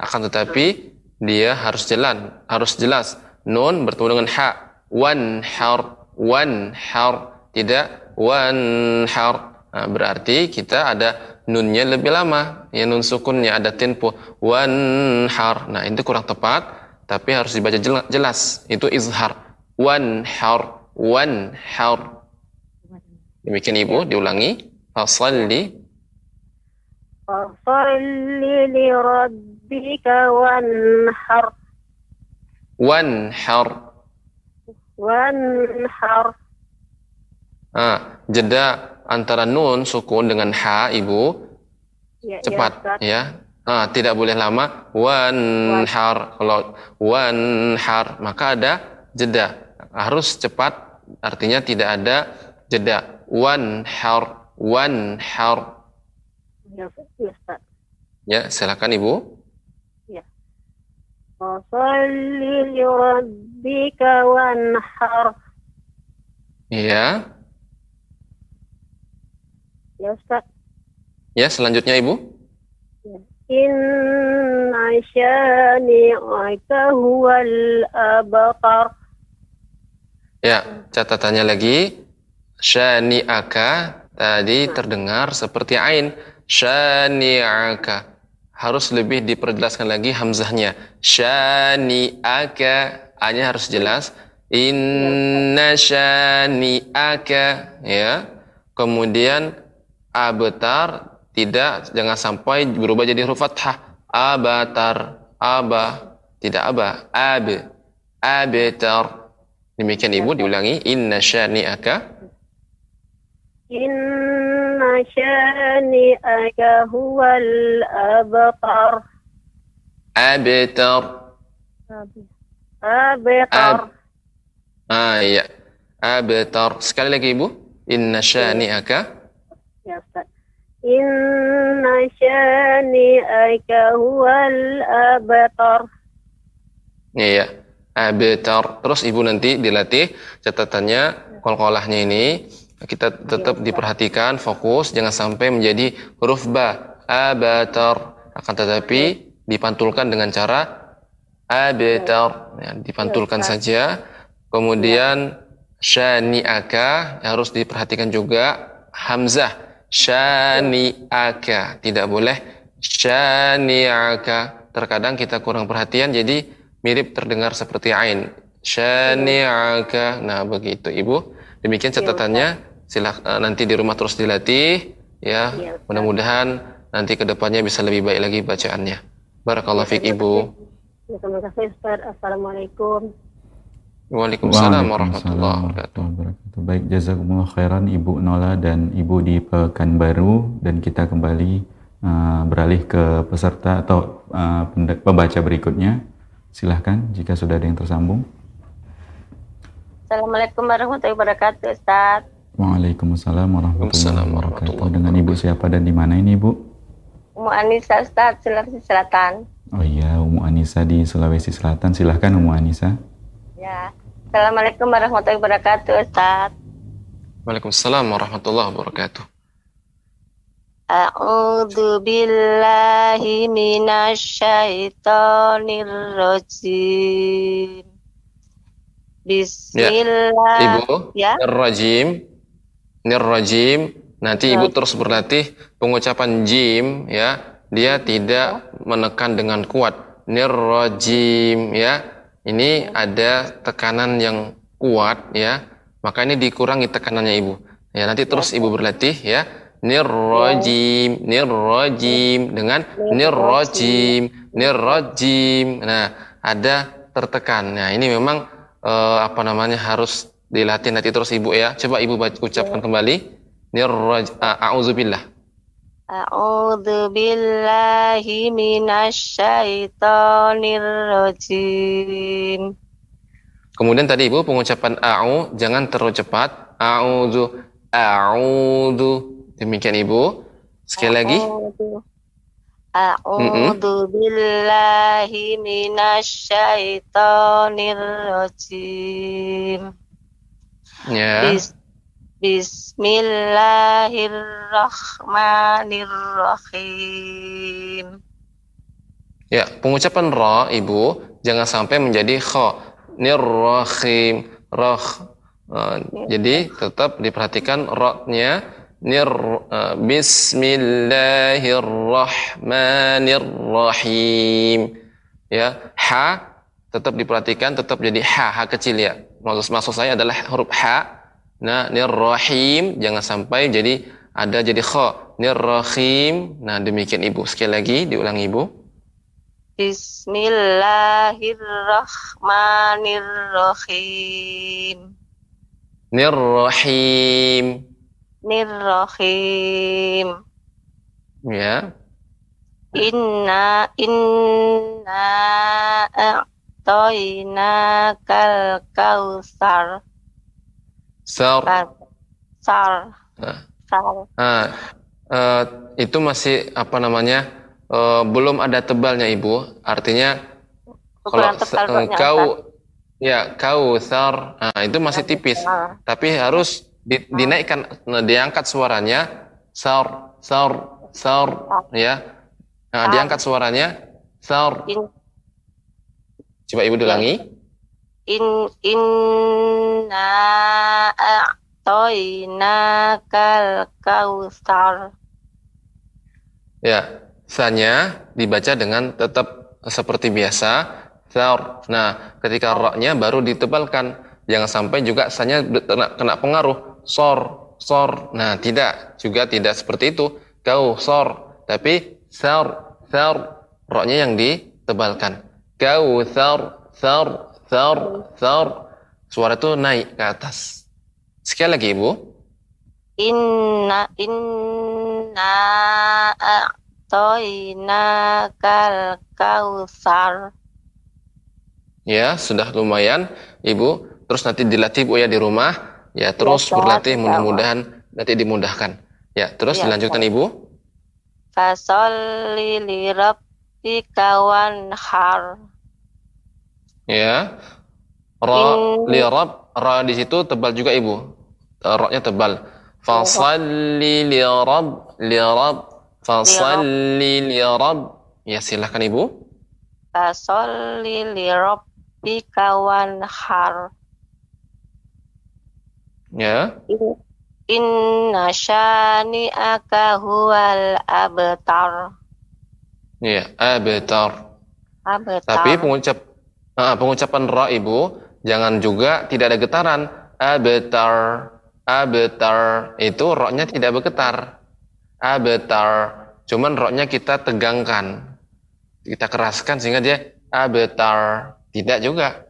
Akan tetapi dia harus jalan harus jelas. Nun bertemu dengan ha. Wanhar wanhar. Tidak wanhar. Nah, berarti kita ada nunnya lebih lama. Ya nun sukunnya ada tempo wanhar. Nah itu kurang tepat tapi harus dibaca jelas. Itu izhar. Wan har, wan har. Demikian ibu diulangi. Fasalli. Fasalli li rabbika wan har. Wan har. Wan har. Ah, jeda antara nun sukun dengan ha ibu ya, ya cepat ya, ya Ah, tidak boleh lama. Wanhar. Kalau wanhar, maka ada jeda. Harus cepat, artinya tidak ada jeda. Wanhar. Wanhar. Ya, ya hour Ya, silakan Ibu. Ya. Fasalli li ya. ya, Ustaz. Ya, selanjutnya Ibu. Inna abtar. Ya, catatannya lagi syani'aka tadi terdengar seperti ain syani'aka. Harus lebih diperjelaskan lagi hamzahnya. Syani'aka A-nya harus jelas. Inna syani'aka ya. Kemudian abatar tidak jangan sampai berubah jadi huruf fathah. Abatar, aba, tidak aba, ab, abatar. Demikian Ibu diulangi inna syani'aka Inna syani'aka huwal abtar. abtar. Abtar. Ah iya. Abtar. Sekali lagi Ibu. Inna syani'aka Ya Ustaz. Inna syani'aka huwal abtar. Iya. Abtar. Terus Ibu nanti dilatih catatannya kolkolahnya ini. Kita tetap diperhatikan fokus jangan sampai menjadi huruf ba. Abatar akan tetapi dipantulkan dengan cara abatar ya, dipantulkan saja. Kemudian syani'aka harus diperhatikan juga. Hamzah syani'aka. Tidak boleh syani'aka. Terkadang kita kurang perhatian jadi mirip terdengar seperti ain. Syani'aka. Nah begitu ibu. Demikian catatannya. Silah eh, nanti di rumah terus dilatih ya. Iya, mudah-mudahan nanti ke depannya bisa lebih baik lagi bacaannya. Barakallahu fiik ibu. terima kasih Ustaz. Assalamualaikum. Waalaikumsalam warahmatullahi wabarakatuh. Baik, jazakumullah khairan Ibu Nola dan Ibu di Pekanbaru dan kita kembali uh, beralih ke peserta atau uh, pembaca berikutnya. Silahkan jika sudah ada yang tersambung. Assalamualaikum warahmatullahi wabarakatuh, Ustaz. Waalaikumsalam warahmatullahi wabarakatuh. Dengan Ibu siapa dan di mana ini Ibu? Umu Anissa, Ustaz, Sulawesi Selatan. Oh iya, Umu Anissa di Sulawesi Selatan. Silahkan Umu Anissa. Ya. Assalamualaikum warahmatullahi wabarakatuh, Ustaz. Waalaikumsalam warahmatullahi wabarakatuh A'udzu billahi minasyaitonir rajim. Bismillah. Ibu, Ya. nirrajim, nirrajim. Nanti ibu terus berlatih pengucapan jim, ya. Dia tidak menekan dengan kuat. Nirrajim, ya. Ini ada tekanan yang kuat, ya. Maka ini dikurangi tekanannya ibu. Ya, nanti terus ibu berlatih, ya. Nirrajim, nirrajim dengan nirrajim, nirrajim. Nah, ada tertekan. Nah, ini memang eh, apa namanya harus dilatih nanti terus ibu ya. Coba ibu ucapkan kembali. Nirraj, a- a'udzubillah. A'udzu billahi minasyaitonir rajim. Kemudian tadi ibu pengucapan a'u jangan terlalu cepat. A'udzu, a'udzu. Demikian ibu. Sekali lagi. A'udzu A'udzu billahi minasyaitonir rajim. Ya. Bis- Bismillahirrahmanirrahim. Ya, pengucapan ra ibu jangan sampai menjadi kha. Nirrahim, rah. Uh, jadi tetap diperhatikan ra-nya nir uh, Bismillahirrahmanirrahim. Ya, ha tetap diperhatikan tetap jadi ha, ha kecil ya. Maksud maksud saya adalah huruf ha. Nah, nirrahim jangan sampai jadi ada jadi kha. Nirrahim. Nah, demikian Ibu. Sekali lagi diulang Ibu. Bismillahirrahmanirrahim. Nirrahim. Nirrahim. Ya. Inna inna a'toina kal kausar. Sar. Sar. Nah. Sar. Nah, uh, itu masih apa namanya? uh, belum ada tebalnya ibu. Artinya kalau uh, kau ya kau sar nah, itu masih tipis. tapi harus di, dinaikkan nah, diangkat suaranya sar sar sar ya. Nah, diangkat suaranya sar. Coba ibu ulangi. In inna a'toina kal kausar ya Sanya dibaca dengan tetap seperti biasa. Thar. Nah, ketika roknya baru ditebalkan. Jangan sampai juga sanya kena, pengaruh. Sor, sor. Nah, tidak. Juga tidak seperti itu. Kau sor. Tapi thar, thar. Roknya yang ditebalkan. Kau thar, thar, thar, thar. Suara itu naik ke atas. Sekali lagi, Ibu. Inna, inna, a'toinakal kausar. Ya, sudah lumayan, Ibu. Terus nanti dilatih Bu ya di rumah. Ya, terus ya, berlatih mudah-mudahan nanti dimudahkan. Ya, terus ya, dilanjutkan ya. Ibu. Fasolli li rabbika wanhar. Ya. Ra In... li rabb, ra di situ tebal juga Ibu. Ra-nya tebal. Fasalli li rabb li rabb Fasalli li rabb. Ya silahkan Ibu. Fasalli li rabbika wanhar. Ya. Inna syani'aka huwal abtar. Ya, abtar. Abtar. Tapi pengucap uh, pengucapan ra Ibu jangan juga tidak ada getaran. Abtar. Abtar itu roknya tidak bergetar. Abetar. Cuman roknya kita tegangkan. Kita keraskan sehingga dia abetar. Tidak juga.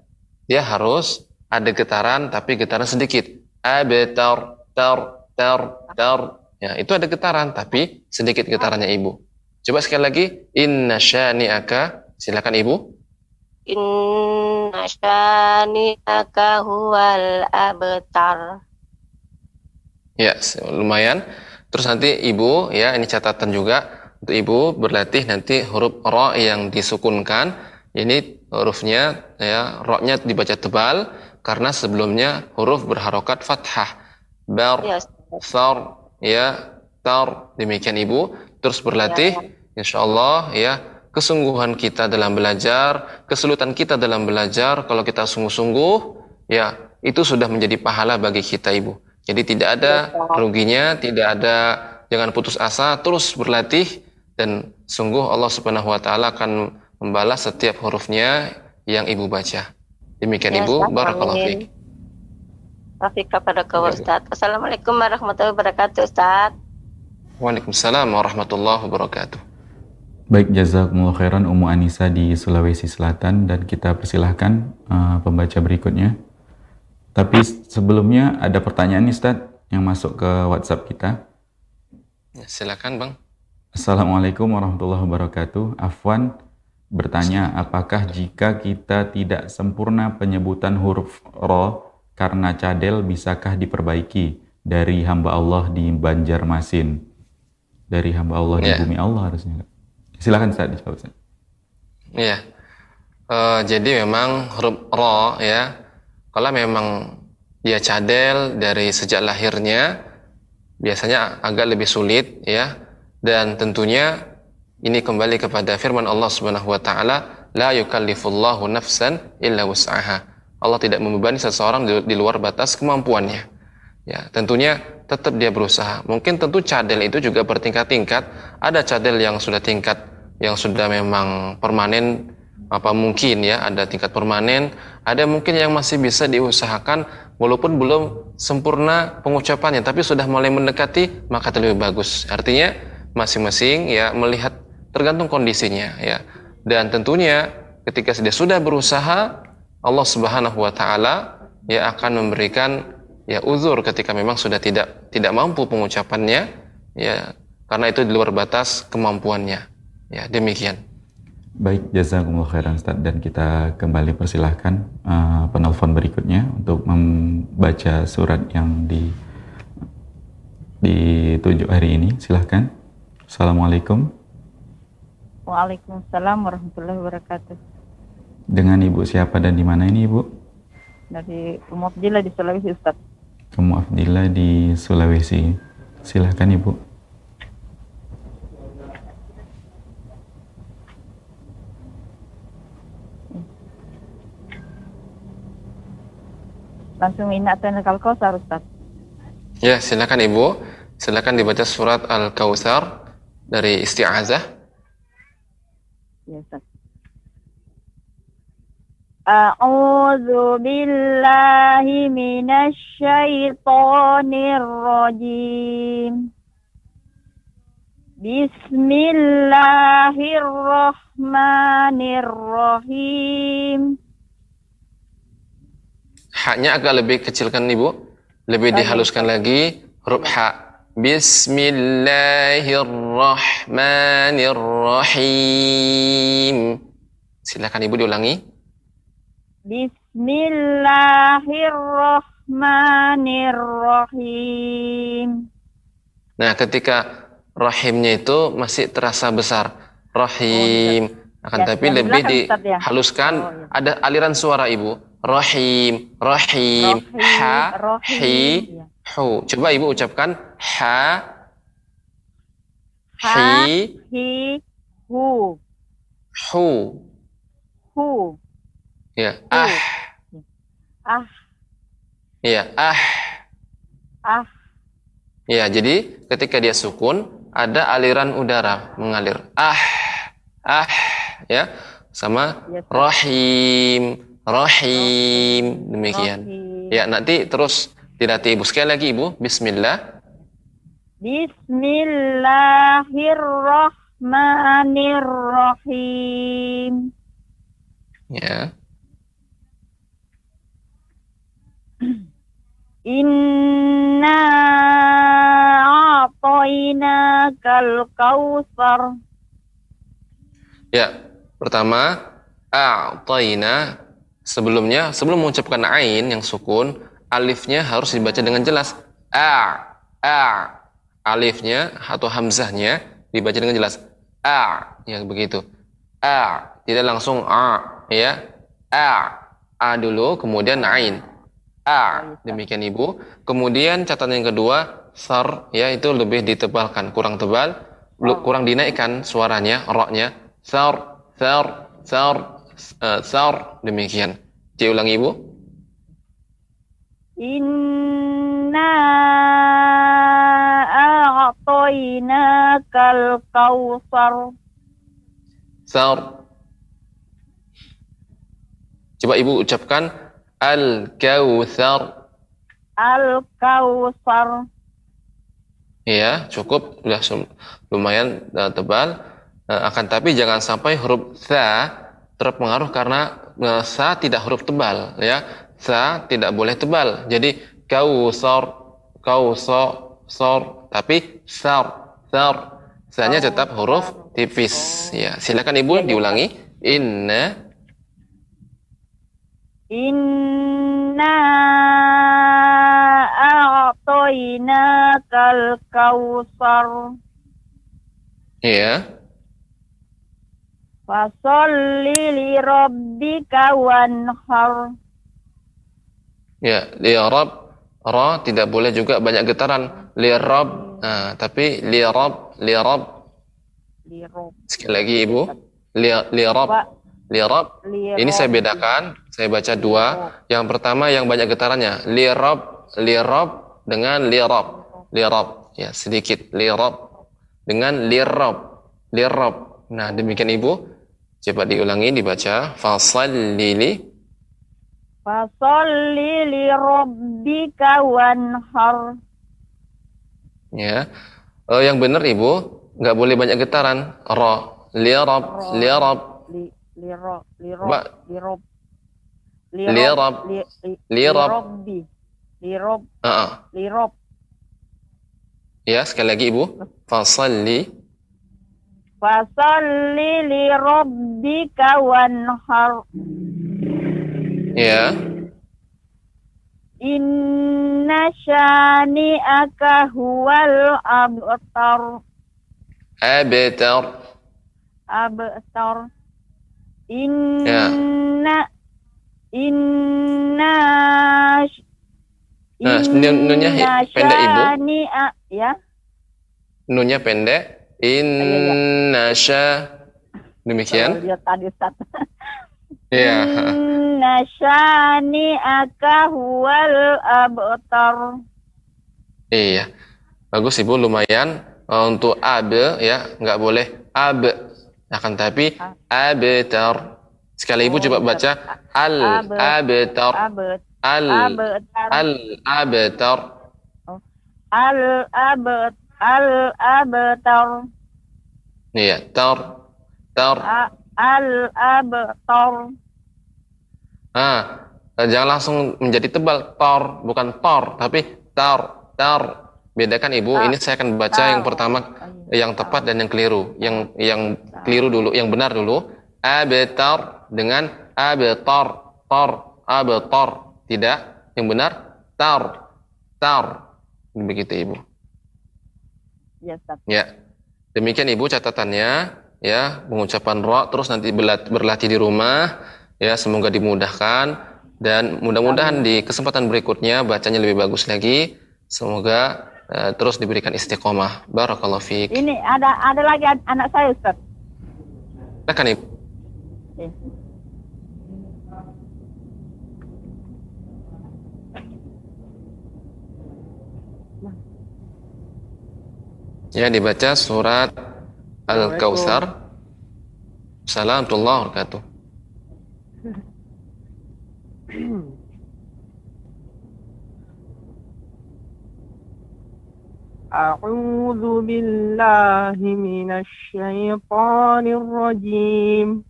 Dia harus ada getaran tapi getaran sedikit. Abetar. Tar tar tar ya itu ada getaran tapi sedikit getarannya ibu. Coba sekali lagi. Inna syani'aka. Silakan ibu inna syani'aka huwal abtar ya lumayan Terus nanti ibu ya ini catatan juga untuk ibu berlatih nanti huruf ro yang disukunkan. Ini hurufnya ya ro-nya dibaca tebal karena sebelumnya huruf berharokat fathah. Bar, ya, sar, ya, tar. Demikian ibu. Terus berlatih, ya. insya Allah ya kesungguhan kita dalam belajar, kesulitan kita dalam belajar, kalau kita sungguh-sungguh, ya itu sudah menjadi pahala bagi kita ibu. Jadi tidak ada ruginya, tidak ada jangan putus asa, terus berlatih dan sungguh Allah Subhanahu wa taala akan membalas setiap hurufnya yang Ibu baca. Demikian ya, Ibu, barakallahu fiik. Taufik kepada kau Ustaz. Assalamualaikum warahmatullahi wabarakatuh Ustaz. Waalaikumsalam warahmatullahi wabarakatuh. Baik, jazakumullah khairan Ummu Anissa di Sulawesi Selatan dan kita persilahkan uh, pembaca berikutnya. Tapi sebelumnya ada pertanyaan nih Ustaz yang masuk ke WhatsApp kita. Ya, silakan Bang. Assalamualaikum warahmatullahi wabarakatuh. Afwan bertanya, apakah jika kita tidak sempurna penyebutan huruf ro karena cadel bisakah diperbaiki dari hamba Allah di Banjarmasin? Dari hamba Allah ya. di bumi Allah harusnya. Silakan Ustaz dijawab Ustaz. Iya. Uh, jadi memang huruf ro ya kalau memang dia cadel dari sejak lahirnya biasanya agak lebih sulit ya dan tentunya ini kembali kepada firman Allah Subhanahu wa taala la yukallifullahu nafsan illa wus'aha Allah tidak membebani seseorang di luar batas kemampuannya ya tentunya tetap dia berusaha. Mungkin tentu cadel itu juga bertingkat-tingkat. Ada cadel yang sudah tingkat yang sudah memang permanen apa mungkin ya ada tingkat permanen. Ada mungkin yang masih bisa diusahakan walaupun belum sempurna pengucapannya tapi sudah mulai mendekati maka lebih bagus. Artinya masing-masing ya melihat tergantung kondisinya ya. Dan tentunya ketika sudah berusaha Allah Subhanahu wa taala ya akan memberikan ya uzur ketika memang sudah tidak tidak mampu pengucapannya ya karena itu di luar batas kemampuannya ya demikian Baik, jazakumullah khairan Ustaz dan kita kembali persilahkan uh, penelpon berikutnya untuk membaca surat yang di ditunjuk hari ini. Silahkan. Assalamualaikum. Waalaikumsalam warahmatullahi wabarakatuh. Dengan Ibu siapa dan di mana ini Ibu? Dari Umu Abdillah di Sulawesi Ustaz. Umu Abdillah di Sulawesi. Silahkan Ibu. langsung inatan al-Kautsar Ustaz. Ya, silakan Ibu. Silakan dibaca surat Al-Kautsar dari Isti'azah. Ya, Ustaz. A'udzu billahi minasy syaithanir rajim. Bismillahirrahmanirrahim. Haknya agak lebih kecilkan Ibu. Lebih dihaluskan lagi huruf ha. Bismillahirrahmanirrahim. Silakan Ibu diulangi. Bismillahirrahmanirrahim. Nah, ketika rahimnya itu masih terasa besar. Rahim. Akan Ya, tapi lebih Ustaz, ya? dihaluskan. Oh, iya. Ada aliran suara Ibu. Rahim, rahim, Rahim, ha, rahim, hi, iya. hu. Coba Ibu ucapkan ha, Ha, hi, hi, hu, hu. hu, Ya, ah, ah, ya, ah. ah, Ya, jadi ketika dia sukun ada aliran udara mengalir. Ah, ah, ya, sama Ya, rahim, rahim, demikian. rahim. Ya, nanti terus dilatih Ibu. Sekali lagi Ibu, bismillah. Bismillahirrahmanirrahim. Ya. Inna a'tainakal kautsar. Ya, pertama a'tayna sebelumnya sebelum mengucapkan ain yang sukun, alifnya harus dibaca dengan jelas. A a alifnya atau hamzahnya dibaca dengan jelas. A ya begitu. A tidak langsung a ya. A a dulu kemudian ain. A demikian Ibu. Kemudian catatan yang kedua sar ya itu lebih ditebalkan, kurang tebal, lu- kurang dinaikkan suaranya, roknya. Sar, sar, sar, eh, sar demikian. Diulangi Ibu. Inna a'tainakal kautsar. Sar. Coba Ibu ucapkan Al-Kautsar. Al-Kautsar. Ya, cukup sudah lumayan eh, tebal. Eh, akan tapi jangan sampai huruf sa terpengaruh karena eh, sa tidak huruf tebal ya. Sa tidak boleh tebal. Jadi kausar, kausar, sar, tapi sar, sar. Sa-nya tetap huruf tipis. Ya, silakan Ibu diulangi. Inna Inna a'tainakal kautsar. ya. Fasolli li rabbika wanhar. Ya, li'rab ra tidak boleh juga banyak getaran. Li'rab. Nah, tapi li'rab, li'rab. Lirob. Sekali lagi Ibu. Li- Li'rab. Pak, Li'rab. lirob. Ini saya bedakan. Saya baca dua. Yang pertama yang banyak getarannya. Li'rab, li'rab dengan li'rab. Li'rab. Ya, sedikit. Li'rab. Dengan li'rab. Li'rab. Nah, demikian Ibu. Coba diulangi, dibaca. Fasalli li. Fasalli li rabbika wanhar. Ya. Eh, yang benar Ibu, nggak boleh banyak getaran. Ra, li'rab, li'rab. Li liro liro Mbak. lirob. Lirob. Ah. Lirob. Ya, sekali lagi Ibu. Fasalli. Fasalli li rabbika wanhar. Ya. Inna syani'aka huwal abtar. Abtar. Abtar. Inna Inna Nah, nun- nunnya pendek, Ibu. ya. Nunnya pendek. Inna sya. Demikian. Lihat tadi Ustaz. Ya. Inna syani'aka huwal abtar. Iya. Bagus Ibu, lumayan. Eh, untuk ab ya, nggak boleh ab. Akan tapi abtar. Sekali Ibu coba baca al abtar. Al Abtar. al abtar. Al abet. Al abtar. Iya, tar tar. Al abtar. Ah, jangan langsung menjadi tebal tor, bukan tor, tapi tar tar. Bedakan Ibu, ini saya akan baca yang pertama yang tepat dan yang keliru. Yang yang keliru dulu, yang benar dulu. Abtar dengan abtar, tar, abtar. Tidak, yang benar tar, tar. Begitu Ibu. Ya. Ya. Demikian Ibu catatannya ya, pengucapan ra terus nanti berlat- berlatih di rumah ya, semoga dimudahkan dan mudah-mudahan di kesempatan berikutnya bacanya lebih bagus lagi. Semoga eh, terus diberikan istiqomah. Barakallahu fiik. Ini ada ada lagi an- anak saya Ustaz. Silakan Ibu. Ya dibaca surat Al-Kautsar. Assalamualaikum warahmatullahi wabarakatuh. أعوذ بالله من الشيطان الرجيم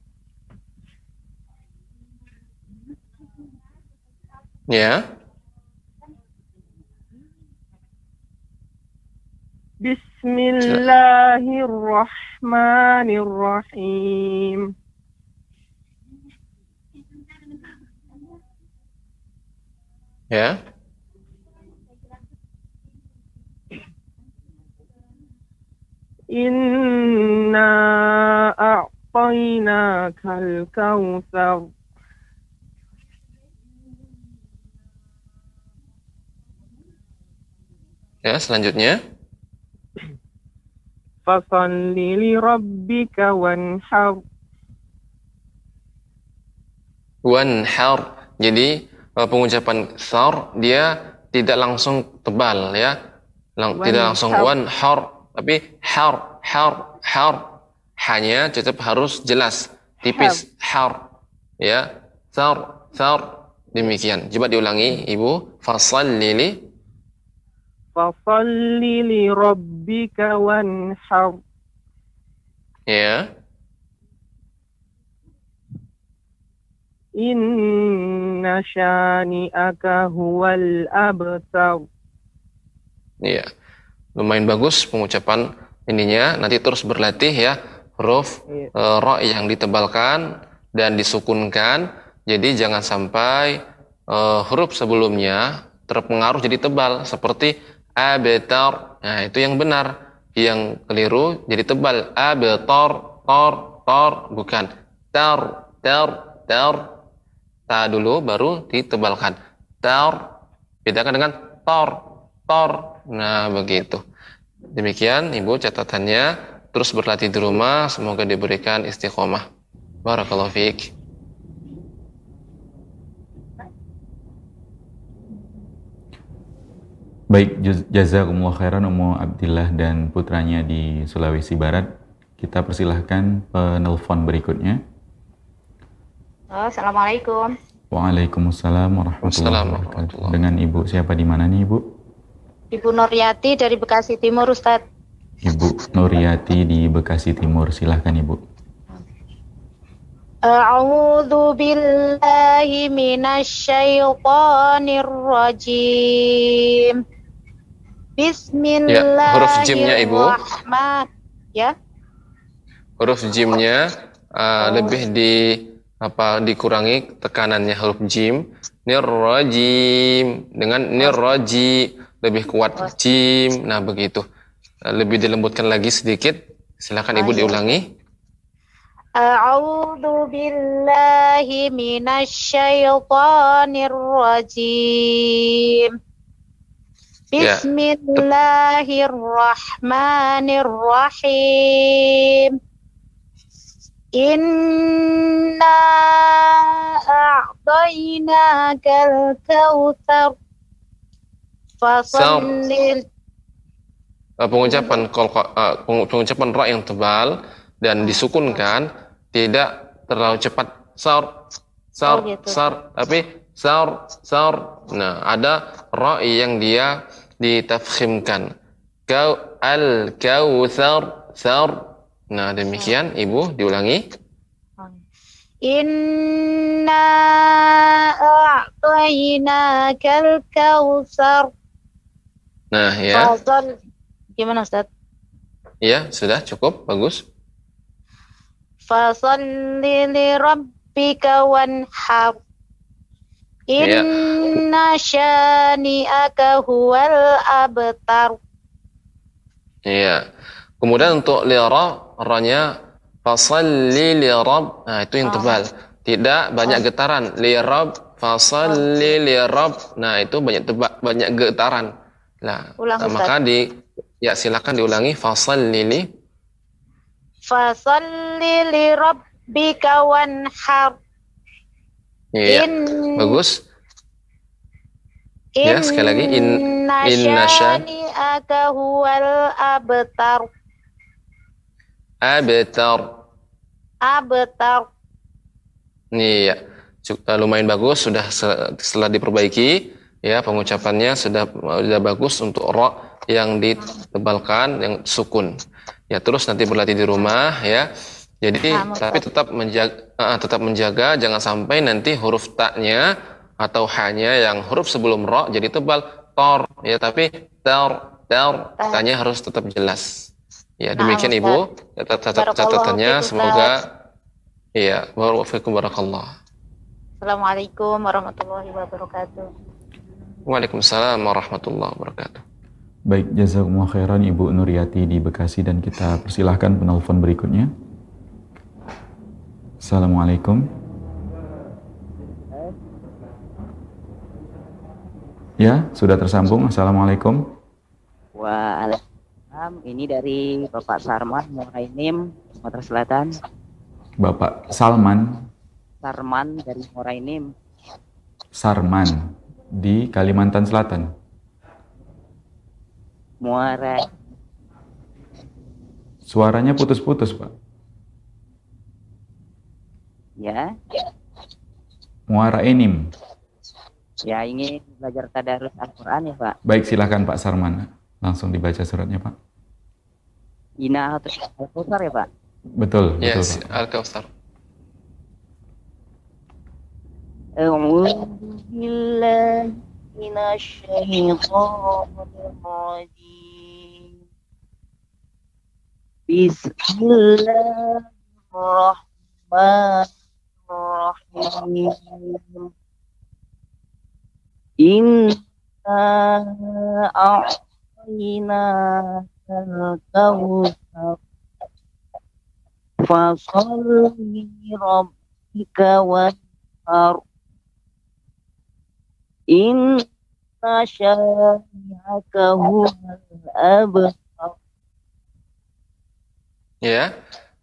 Ya. بسم الله الرحمن الرحيم Ya. إنا أعطيناك الكوثر Ya, selanjutnya. فصل لربك وانحر Wanhar. Jadi eh, pengucapan thar dia tidak langsung tebal ya. Lang- tidak langsung Wanhar. tapi har, har, har. Hanya tetap harus jelas, tipis. Har. Ya. Thar, thar. Demikian. Coba diulangi, Ibu. Fasallili. robbi rabbika wanhar. Ya. Inna syani'aka huwal abtar. Ya. Lumayan bagus pengucapan ininya. Nanti terus berlatih ya huruf Iya. eh, ra yang ditebalkan dan disukunkan. Jadi jangan sampai eh, huruf sebelumnya terpengaruh jadi tebal seperti abetar. Nah, itu yang benar. Yang keliru jadi tebal. Abetar, tor, tor, bukan tar, tar, tar. Ta dulu baru ditebalkan. tar. Bedakan dengan tor, tor. Nah, begitu. Demikian Ibu catatannya. Terus berlatih di rumah, semoga diberikan istiqomah. Barakallahu fiik. Baik, jaz- jazakumullah khairan Umu Abdillah dan putranya di Sulawesi Barat. Kita persilahkan penelpon berikutnya. Oh, Assalamualaikum. Waalaikumsalam warahmatullahi wabarakatuh. Dengan Ibu siapa di mana nih Ibu? Ibu Nuryati dari Bekasi Timur, Ustadz. Ibu Nuriati di Bekasi Timur. Silahkan Ibu. A'udzu billahi minasyaitonir rajim. Ya, huruf jimnya, Ibu. Ya. Huruf jimnya uh, lebih di apa dikurangi tekanannya huruf jim. Nirrajim dengan nirraji lebih kuat jim. Nah, begitu. Lebih dilembutkan lagi sedikit. Silakan Ibu diulangi. A'udzu billahi minasyaitonir rajim. Ya. Bismillahirrahmanirrahim. Inna a'tainakal kautsar. Fasalli Uh, pengucapan kol, uh, pengu- pengucapan ra yang tebal dan disukunkan tidak terlalu cepat. Sar sar Oh, gitu. sar tapi sar sar nah ada ra yang dia ditafkhimkan kau al kautsar sar nah demikian ibu. Diulangi. Inna a'tainakal kautsar. Nah ya Fasal Gimana Ustaz? ya sudah cukup bagus Fasalli li rabbika wanhar. Ya. Inna syani'aka huwal abtar. Iya. Kemudian untuk li ra, ra-nya fasalli li rabb. Nah, itu yang Oh. tebal. Tidak banyak getaran. Li rabb fasalli li rabb. Nah, itu banyak tebak, banyak getaran. Nah, Ulang, Ustaz. maka di ya silakan diulangi fasalli li Fasalli li rabbika wanhar. Iya. In- Bagus. Ya, sekali lagi. In- Inna inna syan- syani'aka huwal abtar. Abtar. Abtar. Iya, eh, lumayan bagus sudah se- setelah diperbaiki ya pengucapannya sudah sudah bagus untuk ro yang ditebalkan yang sukun. Ya terus nanti berlatih di rumah ya. Jadi Nah, tapi tetap menjaga eh, tetap menjaga jangan sampai nanti huruf taknya atau hanya yang huruf sebelum ro jadi tebal tor ya tapi tor tor tanya harus tetap jelas. Ya Nah, demikian Ustaz. Ibu catat catatannya semoga Iya, barakallah. Assalamualaikum warahmatullahi wabarakatuh. Waalaikumsalam warahmatullahi wabarakatuh. Baik, jazakumullah khairan Ibu Nuriati di Bekasi dan kita persilahkan penelpon berikutnya. Assalamualaikum. Ya, sudah tersambung. Assalamualaikum. Waalaikumsalam. Ini dari Bapak Sarman Morainim, Sumatera Selatan. Bapak Salman Sarman dari Morainim. Sarman di Kalimantan Selatan. Muara Suaranya putus-putus, Pak. ya. Muara Enim. Ya ingin belajar tadarus Al-Quran ya Pak. Baik, silakan Pak Sarman. Langsung dibaca suratnya, Pak. Ina Al-Kautsar ya Pak. Betul, Ya, betul, Pak. Al-Kautsar. أعوذ بالله من الشيطان الرجيم بسم الله الرحمن الرحيم. إنا أعطيناك الكوثر فصل لربك وانحر Inna abtar. Ya,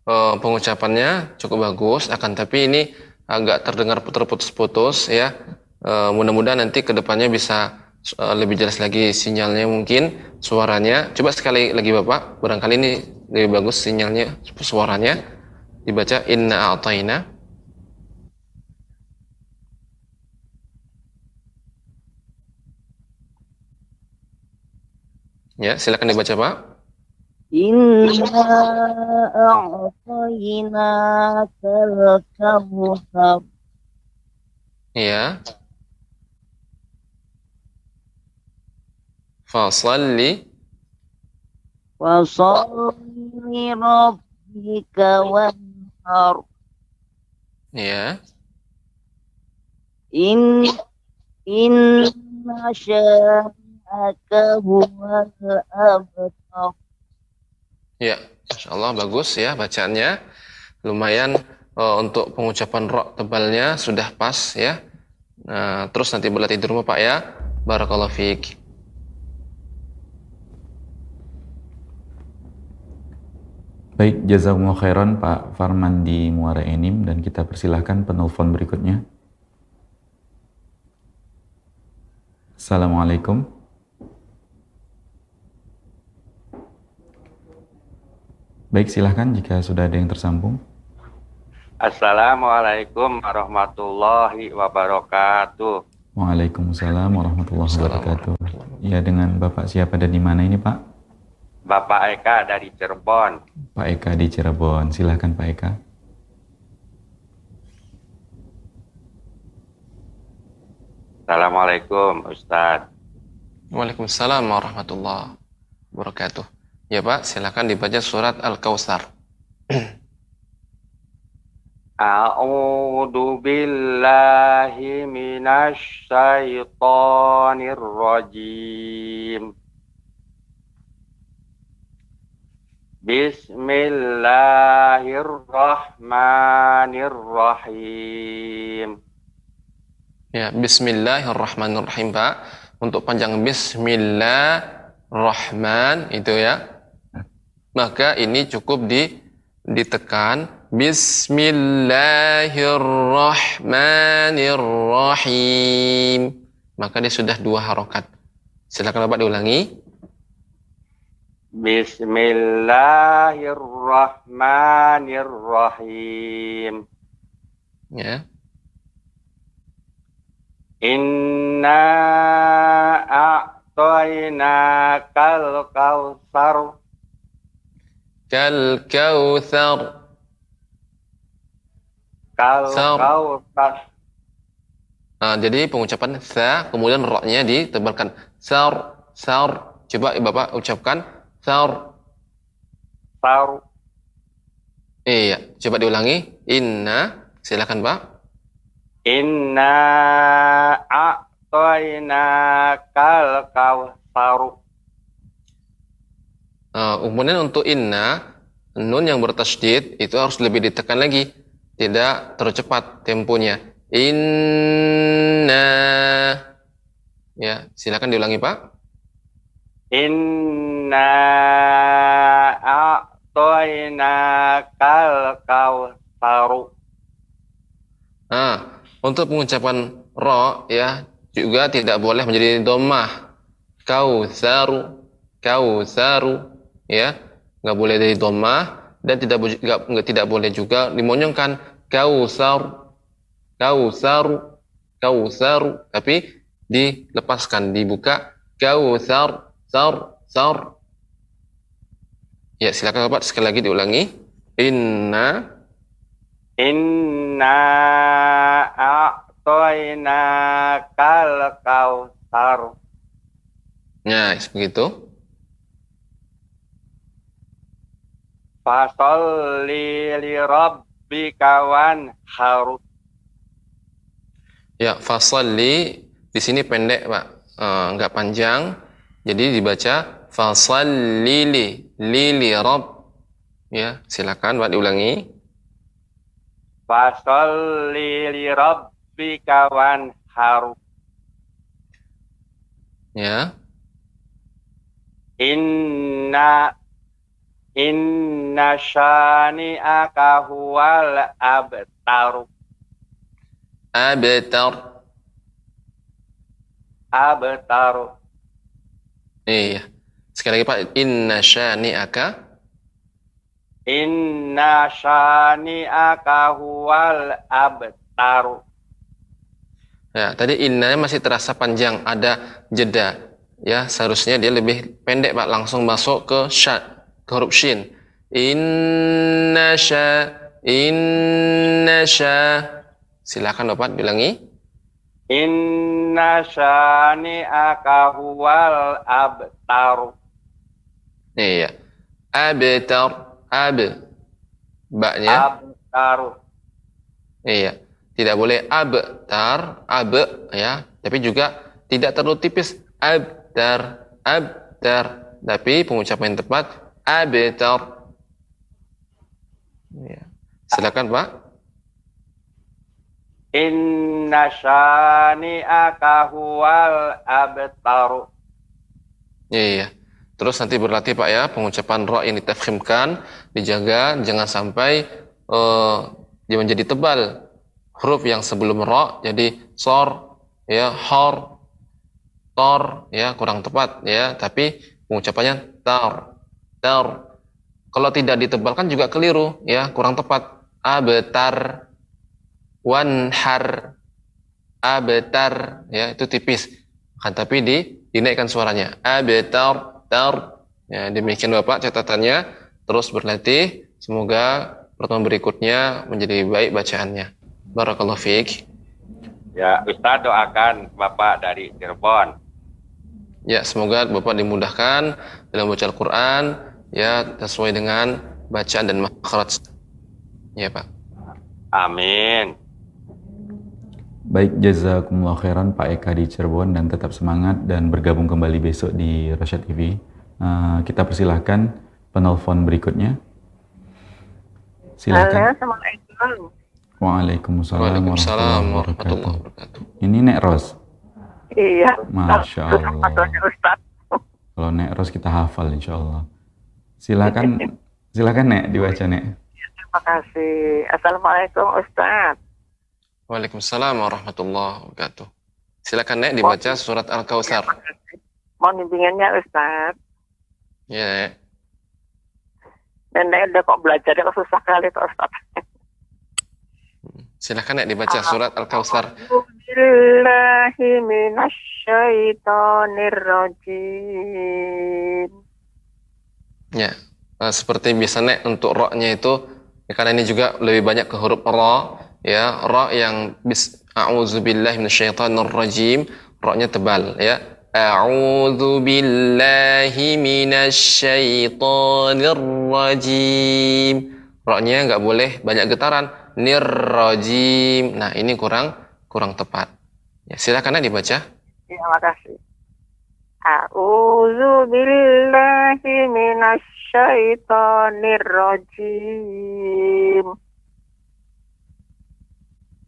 eh, pengucapannya cukup bagus, akan tapi ini agak terdengar terputus-putus ya. Eh, mudah-mudahan nanti ke depannya bisa eh, lebih jelas lagi sinyalnya mungkin suaranya. Coba sekali lagi Bapak, barangkali ini lebih bagus sinyalnya, suaranya. Dibaca inna a'tayna. Ya, silakan dibaca Pak. Inna a'tainakal kautsar. Ya. Fasalli Wasalli rabbika wanhar. ya. In inna abtar. Ya, Masya Allah bagus ya bacaannya. Lumayan eh, untuk pengucapan rok tebalnya sudah pas ya. Nah, terus nanti berlatih di rumah Pak ya. Barakallahu fiik. Baik, jazakumullah khairan Pak Farman di Muara Enim dan kita persilahkan penelpon berikutnya. Assalamualaikum. Baik, silahkan jika sudah ada yang tersambung. Assalamualaikum warahmatullahi wabarakatuh. Waalaikumsalam warahmatullahi wabarakatuh. Ya, dengan Bapak siapa dan di mana ini Pak? Bapak Eka dari Cirebon. Pak Eka di Cirebon. Silahkan Pak Eka. Assalamualaikum Ustadz. Waalaikumsalam warahmatullahi wabarakatuh. Ya Pak, silakan dibaca surat Al-Kautsar. A'udzu billahi minasy syaithanir rajim. Bismillahirrahmanirrahim. Ya, bismillahirrahmanirrahim, Pak. Untuk panjang bismillahirrahman itu ya. Maka ini cukup di ditekan bismillahirrahmanirrahim. Maka dia sudah dua harokat. Silakan Bapak diulangi. Bismillahirrahmanirrahim. Ya. Inna a'tainakal kautsar. Kal kautsar. Kal Sar. kautsar. Nah, jadi pengucapan sa kemudian ro-nya ditebalkan. Sar, sar. Coba Bapak ucapkan sar. Sar. Iya, coba diulangi. Inna. Silakan, Pak. Inna a'tainakal kautsar. Nah, kemudian untuk inna, nun yang bertasydid itu harus lebih ditekan lagi. Tidak terlalu cepat temponya. Inna. Ya, silakan diulangi, Pak. Inna a'tainakal kautsar. Nah, untuk pengucapan ro ya juga tidak boleh menjadi domah. Kausaru, kausaru, ya nggak boleh dari domah dan tidak nggak tidak boleh juga dimonyongkan kausar, kausaru, kausaru, tapi dilepaskan, dibuka kausar, sar, sar. Ya silakan Bapak sekali lagi diulangi. Inna Inna a'tainakal kautsar. Nah, begitu. Fasolli li rabbika wanhar. Ya, fasalli di sini pendek, Pak. Eh, enggak panjang. Jadi dibaca fasalli li li rabb. Ya, silakan Pak diulangi. Fasolli li rabbika wanhar. Ya. Inna Inna syani'aka huwal abtaru Abtar. abtaru Iya. Sekali lagi Pak, inna syani'aka Inna syani'aka huwal abtaru Ya, tadi inna masih terasa panjang, ada jeda. Ya, seharusnya dia lebih pendek, Pak. Langsung masuk ke sya, shin. Inna sya, inna sya. Silakan Bapak bilangi. Inna syani'aka huwal abtaru Iya. Abtar, ab. Baknya. abtaru Iya. Tidak boleh abtar, ab ya, tapi juga tidak terlalu tipis abtar, abtar, tapi pengucapan yang tepat abtar. Ya. Silakan Pak. Inna syani'aka huwal abtaru Iya. Terus nanti berlatih Pak ya, pengucapan ro yang ditafkhimkan, dijaga jangan sampai eh, dia menjadi tebal. Huruf yang sebelum ro jadi sor, ya, hor, tor, ya kurang tepat ya, tapi pengucapannya tar, tar. Kalau tidak ditebalkan juga keliru, ya kurang tepat. Abetar, wanhar, abetar, ya itu tipis. Kan tapi di dinaikkan suaranya. Abetar, tar. Ya, demikian Bapak catatannya. Terus berlatih. Semoga pertemuan berikutnya menjadi baik bacaannya. Barakallahu fiik. Ya, Ustaz doakan Bapak dari Cirebon. Ya, semoga Bapak dimudahkan dalam baca Al-Quran ya sesuai dengan bacaan dan makhraj. Ya, Pak. Amin. Baik, jazakumullah khairan Pak Eka di Cirebon dan tetap semangat dan bergabung kembali besok di Rasyad TV. Uh, kita persilahkan penelpon berikutnya. Silakan. Assalamualaikum. Waalaikumsalam, Waalaikumsalam warahmatullahi wabarakatuh. Ini Nek Ros. Iya. Masya Allah. Kalau Nek Ros kita hafal insya Allah. Silakan, silakan Nek dibaca Nek. Terima kasih. Assalamualaikum Ustaz. Waalaikumsalam warahmatullahi wabarakatuh. Silakan Nek dibaca surat Al-Kautsar. Mohon bimbingannya Ustaz. Ya, Nek. Dan Nek udah kok belajar kok susah kali Pak Ustaz. Silakan Nek dibaca surat Al-Kautsar. Billahi minasyaitonir rajim. Ya, eh, seperti biasa Nek untuk ro-nya itu ya, karena ini juga lebih banyak ke huruf ro ya, ro yang bis a'udzubillahi rajim, ro-nya tebal ya. A'udzu billahi minasyaitonir rajim. Ro-nya nggak boleh banyak getaran. Nirrajim. Nah, ini kurang kurang tepat. Ya, silakan Nek dibaca. Ya, makasih. A'udzu billahi minasyaitonir rajim.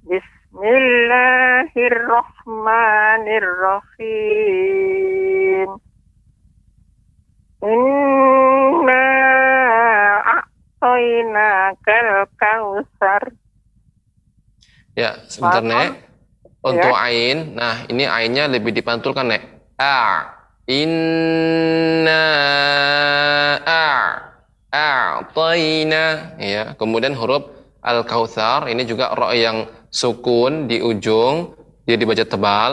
Bismillahirrahmanirrahim. Inna a'tainakal kautsar. Ya, sebentar? Nek. Untuk Ya. ain, nah ini ainnya lebih dipantulkan Nek. A. Inna. A'tayna. Ya, kemudian huruf Al-Kautsar ini juga ro yang sukun di ujung, dia dibaca tebal.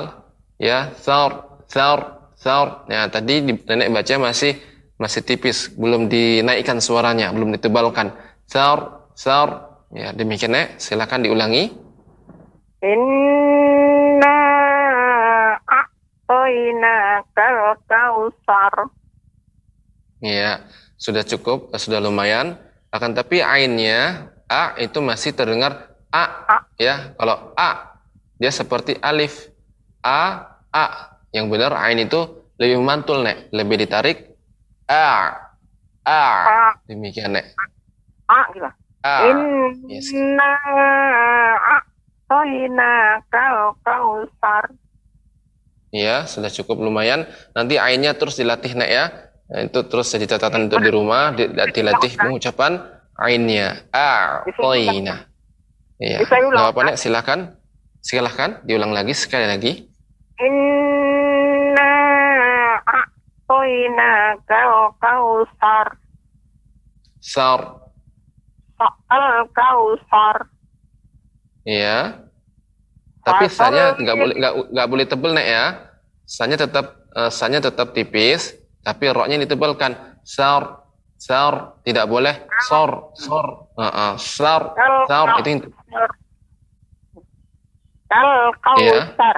Ya, thar, thar, thar. Ya, tadi di, Nenek baca masih masih tipis, belum dinaikkan suaranya, belum ditebalkan. Thar, thar. Ya, demikian Nek, silakan diulangi. Inna a'tainakal kautsar. Iya, sudah cukup, sudah lumayan. Akan tapi ainnya a itu masih terdengar a, ya. Kalau a dia seperti alif. A a. Yang benar ain itu lebih mantul, Nek. Lebih ditarik a a. Demikian, Nek. A gitu. A. Inna a'tainakal kautsar. Ya, sudah cukup lumayan. Nanti ainnya terus dilatih nak ya. Nah, itu terus jadi catatan untuk di rumah, di- dilatih pengucapan ainnya. A'toina. Iya. Apa nek, silakan. Silakan diulang lagi sekali lagi. Inna a'toina kau kausar. Sar. Al kausar. Iya. Tapi sanya nggak boleh nggak nggak boleh tebel nek ya. Sanya tetap eh, sanya tetap tipis, tapi roknya ditebalkan. Sar, sar tidak boleh sor, sor, Heeh, sar, sar itu yang- Al Iya. kausar.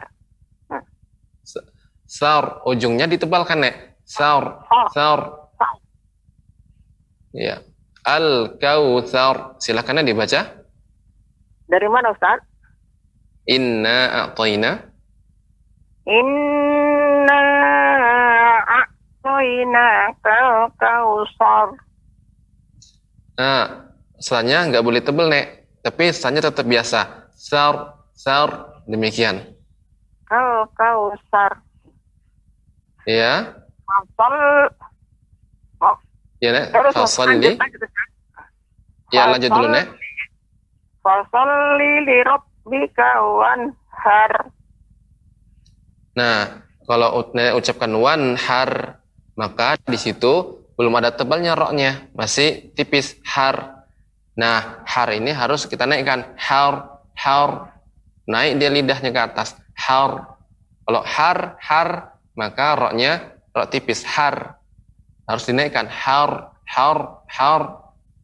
sar ujungnya ditebalkan nek. Sar, sar. Iya. Al kautsar. Silakan ya dibaca. Dari mana Ustaz? Inna a'tayna Inna a'toina kau kausar. Nah, sanya nggak boleh tebel nek, tapi sanya tetap biasa. Sar, sar, demikian. Kau kausar. Ya, Fasal. ya nek. Terus Fasalli. lanjut, lanjut, Ustaz. Ya lanjut dulu nek. Fasalli li rabbika wanhar. Nah, kalau nek ucapkan wan har, maka di situ belum ada tebalnya roknya, masih tipis har. Nah, har ini harus kita naikkan har, har, naik dia lidahnya ke atas har. Kalau har, har, maka roknya rok tipis har. Harus dinaikkan har, har, har.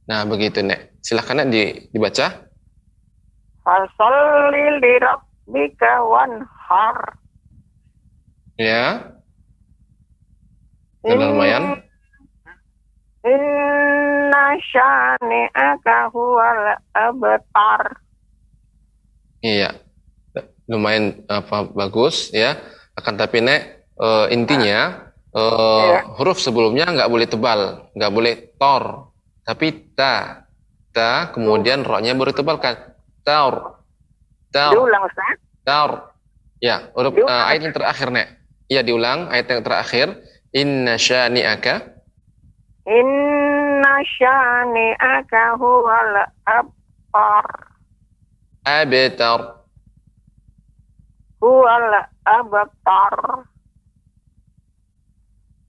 Nah, begitu nek. Silahkan nek di- dibaca. Fasalli li rabbika wanhar. Ya. Sudah lumayan. Inna syani'aka huwal abtar. Iya, lumayan apa bagus ya. Akan tapi nek eh, intinya eh, huruf sebelumnya nggak boleh tebal, nggak boleh tor, tapi ta, ta kemudian roknya baru tebalkan. Taur, taur, Diulang Ustaz. taur. Ya, huruf eh, ayat yang terakhir nek. Iya diulang ayat yang terakhir. Inna syani'aka Inna syani'aka huwal abtar. abtar. Huwal abtar.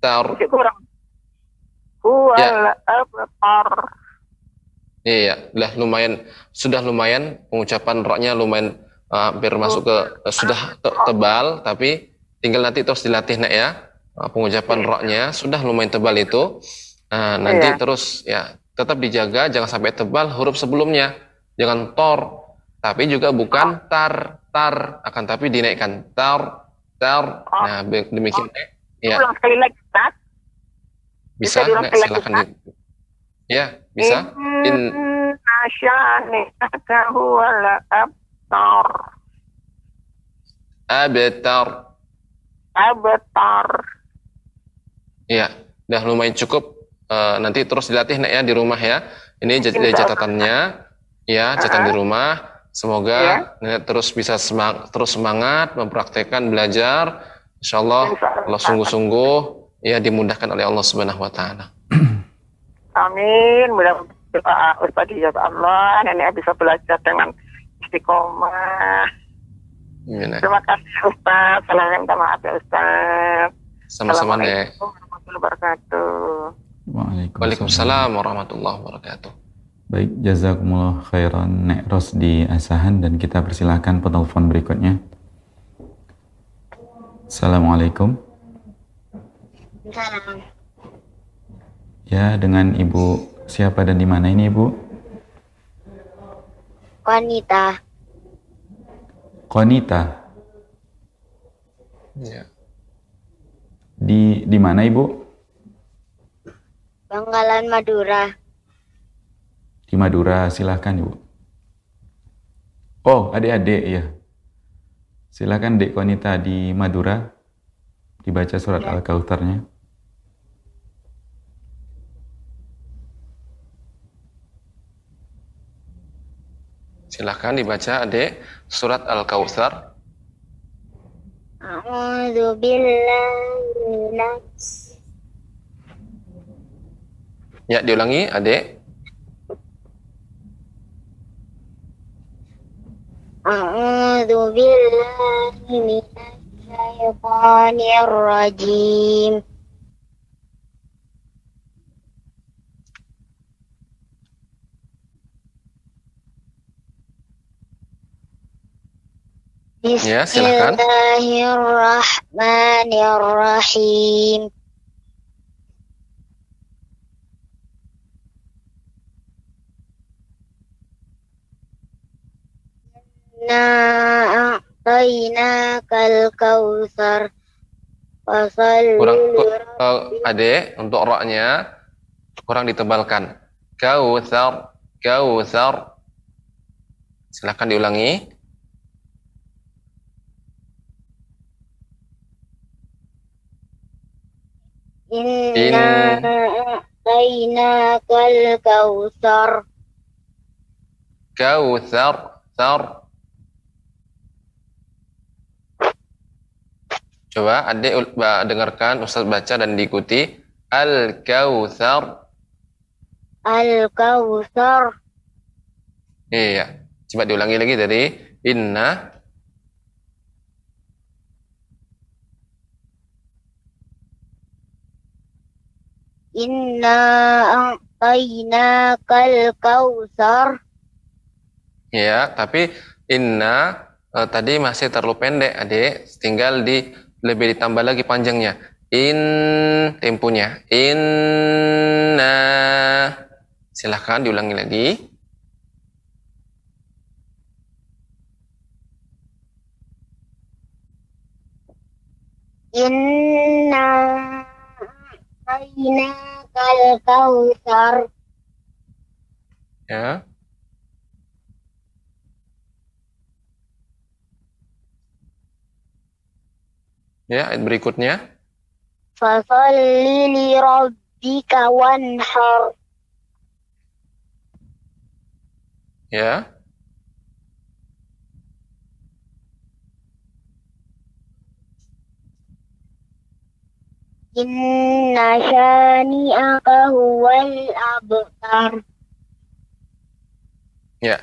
Tar. Kurang. Huwal abtar. Iya, udah lumayan, sudah lumayan. Pengucapan roknya lumayan uh, hampir masuk ke uh, sudah te- tebal, tapi tinggal nanti terus dilatih nak ya. Uh, pengucapan roknya sudah lumayan tebal itu. Nah, nanti Iya. terus ya tetap dijaga. Jangan sampai tebal huruf sebelumnya, jangan tor, tapi juga bukan tar tar. Akan tapi dinaikkan. Tar tar. Nah be- demikian ya bisa, sekali lagi, silakan ya bisa. In, Inna syani'aka huwal abtar. abtar. Abtar. Iya, udah lumayan cukup. Eh, nanti terus dilatih nak ya di rumah ya. Ini Allah. catatannya, ya catatan di rumah. Semoga Ya. nenek terus bisa semang- terus semangat mempraktekkan belajar. Insya Allah, kalau sungguh-sungguh ya dimudahkan oleh Allah Subhanahu Wa Taala. Amin. Mudah doa Ustaz ya Allah. Nenek bisa belajar dengan istiqomah. Amin, Nek. Terima kasih Ustaz. Salam minta maaf ya Ustaz. Sama-sama nek. Assalamualaikum warahmatullahi wabarakatuh. Waalaikumsalam warahmatullahi wabarakatuh. Baik, jazakumullah khairan Nek Ros di Asahan dan kita persilahkan penelpon berikutnya. Assalamualaikum. Ya, dengan Ibu siapa dan di mana ini Ibu? Wanita. Konita. Ya. Di di mana Ibu? Bangkalan Madura. Di Madura, silahkan Ibu. Oh, adik-adik ya. Silahkan Dek Konita di Madura. Dibaca surat Al-Kautsarnya. Silahkan dibaca adik surat Al-Kautsar. A'udzu billahi Ya, diulangi, Adik. A'udzu billahi minas syaitonir rajim. Ya, silakan. Bismillahirrahmanirrahim. Inna a'tainakal kautsar. Kurang eh, Adik, untuk roknya kurang ditebalkan. Kautsar, kautsar. Silakan diulangi. Inna a'tainakal kautsar. Kautsar, sar. Coba adik dengarkan Ustaz baca dan diikuti. Al-Kautsar. Al-kautsar. Iya. Coba diulangi lagi dari inna Inna a'tainakal kautsar. ya, tapi inna eh, tadi masih terlalu pendek, Adik. Tinggal di lebih ditambah lagi panjangnya. In temponya. Inna. Silahkan diulangi lagi. Inna a'tainakal kautsar. Ya. Ya, ayat berikutnya. Fasalli li rabbika wanhar. Ya. Inna huwal abtar. Ya.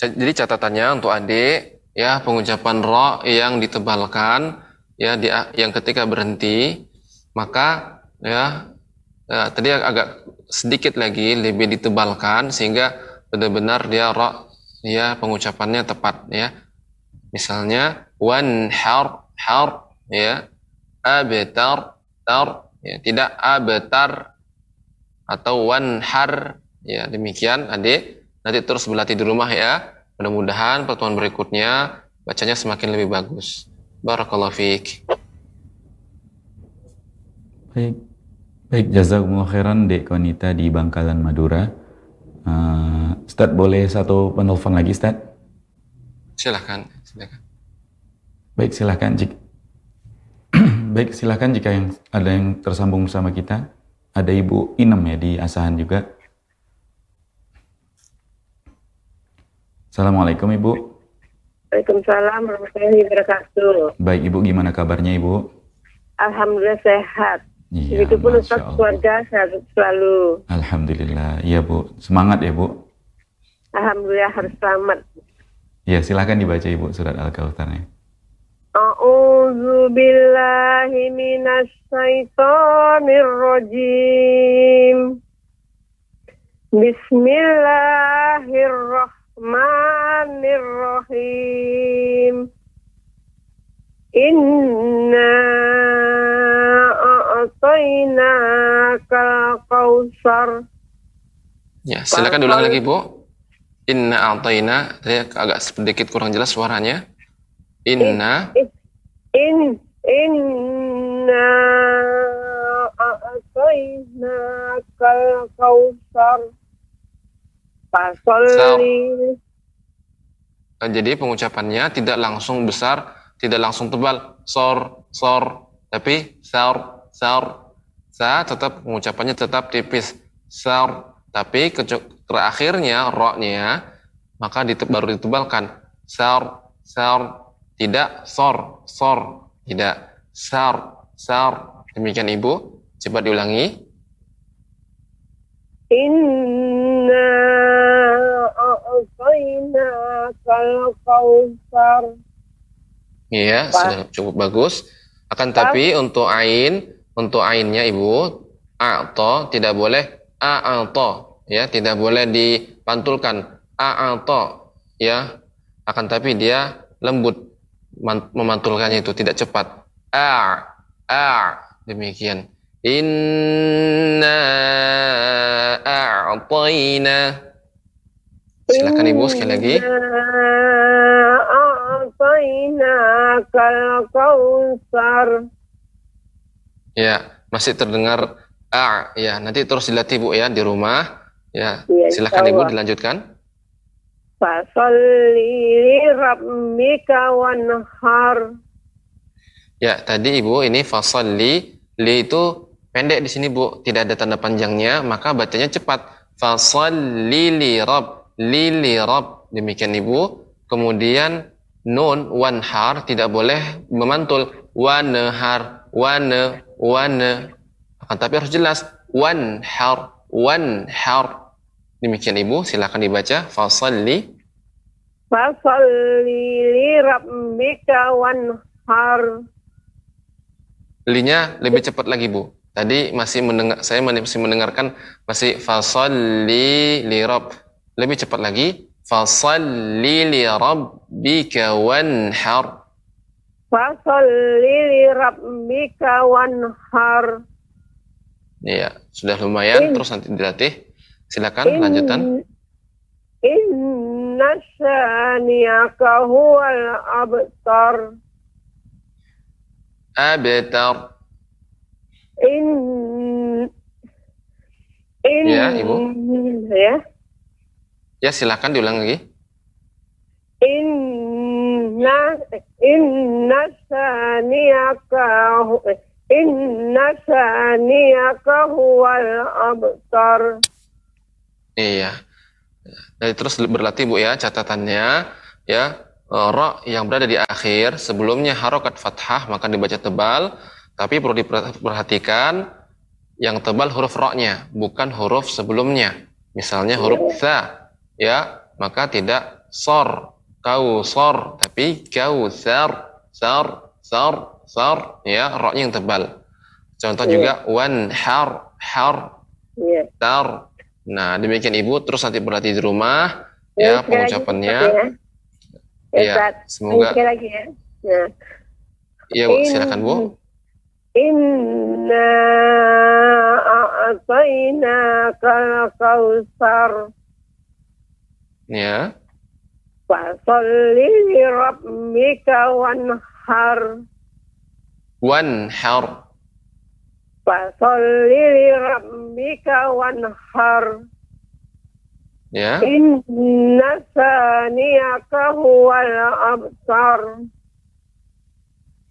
Jadi catatannya untuk adik ya pengucapan ro yang ditebalkan ya di yang ketika berhenti maka ya, ya tadi agak sedikit lagi lebih ditebalkan sehingga benar-benar dia ro ya pengucapannya tepat ya. Misalnya wan har har ya abtar tar ya tidak abtar atau wan har ya demikian adik. Nanti terus berlatih di rumah ya. Mudah-mudahan pertemuan berikutnya bacanya semakin lebih bagus. Barakallahu fiik. Baik, baik jazakumullah khairan Dek Konita di Bangkalan Madura. Uh, Ustadz boleh satu penelpon lagi Ustadz? silahkan silahkan Baik silahkan jika Baik silahkan jika yang ada yang tersambung sama kita. Ada Ibu Inem ya di Asahan juga. Assalamualaikum Ibu. Waalaikumsalam warahmatullahi wabarakatuh. Baik Ibu gimana kabarnya Ibu? Alhamdulillah sehat. Iya, Begitupun Masya Ustaz keluarga sehat selalu. Alhamdulillah. Iya Bu, semangat ya Bu. Alhamdulillah harus selamat. Ya silahkan dibaca Ibu surat Al-Kautsarnya. A'udzu billahi minas syaitonir rajim. Bismillahirrahmanirrahim. Inna a'tainaka kautsar. ya silakan diulang lagi bu inna a'tayna tadi agak sedikit kurang jelas suaranya inna In inna a'tainaka kautsar. Fasolli Eh, Jadi pengucapannya tidak langsung besar, tidak langsung tebal. Sor, sor, tapi sar, sar. Sa tetap pengucapannya tetap tipis. Sar, tapi terakhirnya ro-nya maka dite- baru ditebalkan. Sar, sar, tidak sor, sor. Tidak. Sar, sar. Demikian Ibu. Coba diulangi. Inna a'tayna kal kausar. Iya, sudah cukup bagus. Akan tapi untuk ain, untuk ainnya Ibu, a'to tidak boleh a'to, ya, tidak boleh dipantulkan a'to, ya. Akan tapi dia lembut memantulkannya itu tidak cepat. A, a, demikian. Inna a'tayna. Silakan Ibu sekali lagi. A'tayna kal kausar. Ya, masih terdengar a ya. Nanti terus dilatih Bu ya di rumah. Ya, Iya, silakan Ibu dilanjutkan. Ya, tadi Ibu ini fasalli li itu pendek di sini Bu, tidak ada tanda panjangnya, maka bacanya cepat. Fasalli li rabb, li li rabb. Demikian Ibu. Kemudian nun wanhar tidak boleh memantul wanhar, wane, wane. Akan tapi harus jelas wanhar, wanhar. Demikian Ibu, silakan dibaca fasalli Fasalli li rabbika wanhar. Linya lebih cepat lagi Bu. Tadi masih mendengar saya masih mendengarkan masih fasalli li rabb. Lebih cepat lagi fasalli li rabbika wanhar. Fasalli li rabbika wanhar. Iya, sudah lumayan terus nanti dilatih. Silakan lanjutan. Inna syani'aka huwal abtar. Abtar. In in Ya, Ibu. ya. Ya, silakan diulang lagi. Inna inna syani'aka hu- inna syani'aka huwal abtar. Iya. Jadi terus berlatih Bu ya catatannya ya eh, ra yang berada di akhir sebelumnya harokat fathah maka dibaca tebal tapi perlu diperhatikan yang tebal huruf ra-nya bukan huruf sebelumnya. Misalnya huruf tha ya maka tidak sor kau sor tapi kau sar sar sar sar ya ra-nya yang tebal. Contoh Iya. juga wan har har Iya. tar Nah, demikian Ibu terus nanti berlatih di rumah Ya, ya pengucapannya. Ustaz, ya. Ya, Ustaz. semoga Sekali lagi ya. Nah. Iya, Bu, silakan Bu. Inna a'tayna kal kausar. Ya. Fasalli li rabbika wanhar. Wanhar. Fasalli li rabbika wanhar. Ya. Inna saniyaka huwal abtar.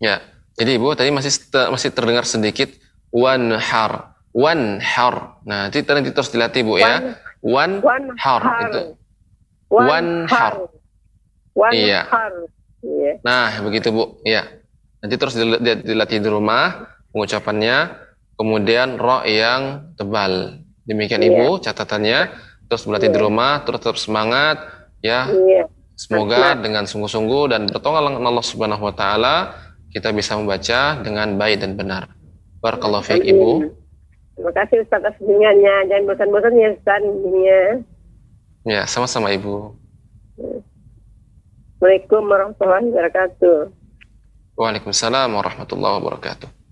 Ya. Jadi Ibu tadi masih masih terdengar sedikit wanhar. Wanhar. Nah, nanti nanti terus dilatih Bu ya. Wanhar itu. Wanhar. Iya. Wanhar. Iya. Nah, begitu Bu. Ya. Nanti terus dil- di- dilatih di rumah pengucapannya, kemudian ro yang tebal. Demikian Iya. Ibu catatannya. Terus berlatih di rumah, terus tetap semangat ya. Iya. Semoga dengan sungguh-sungguh dan bertolak Allah Subhanahu wa taala kita bisa membaca dengan baik dan benar. Barakallahu fiik Ibu. Terima kasih Ustaz atas bimbingannya. Jangan bosan-bosan ya Ustaz bimbingnya. Ya, sama-sama Ibu. Assalamualaikum warahmatullahi wabarakatuh. Waalaikumsalam warahmatullahi wabarakatuh.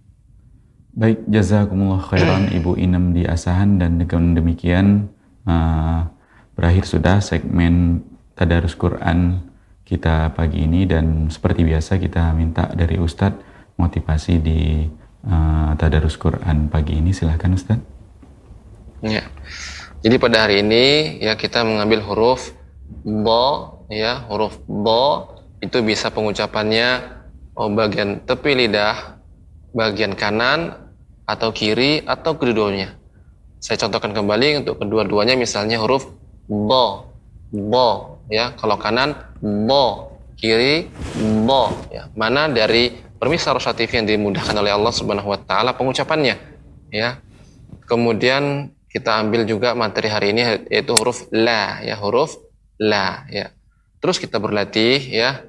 Baik, jazakumullah khairan Ibu Inem di Asahan dan dengan demikian uh, berakhir sudah segmen Tadarus Quran kita pagi ini dan seperti biasa kita minta dari Ustadz motivasi di uh, Tadarus Quran pagi ini silahkan Ustadz. Ya. Jadi pada hari ini ya kita mengambil huruf bo ya, huruf bo itu bisa pengucapannya oh, bagian tepi lidah, bagian kanan atau kiri atau kedua-duanya. Saya contohkan kembali untuk kedua-duanya misalnya huruf bo, bo ya. Kalau kanan bo, kiri bo ya. Mana dari permisal Rosa TV yang dimudahkan oleh Allah Subhanahu wa taala pengucapannya ya. Kemudian kita ambil juga materi hari ini yaitu huruf la ya, huruf la ya. Terus kita berlatih ya.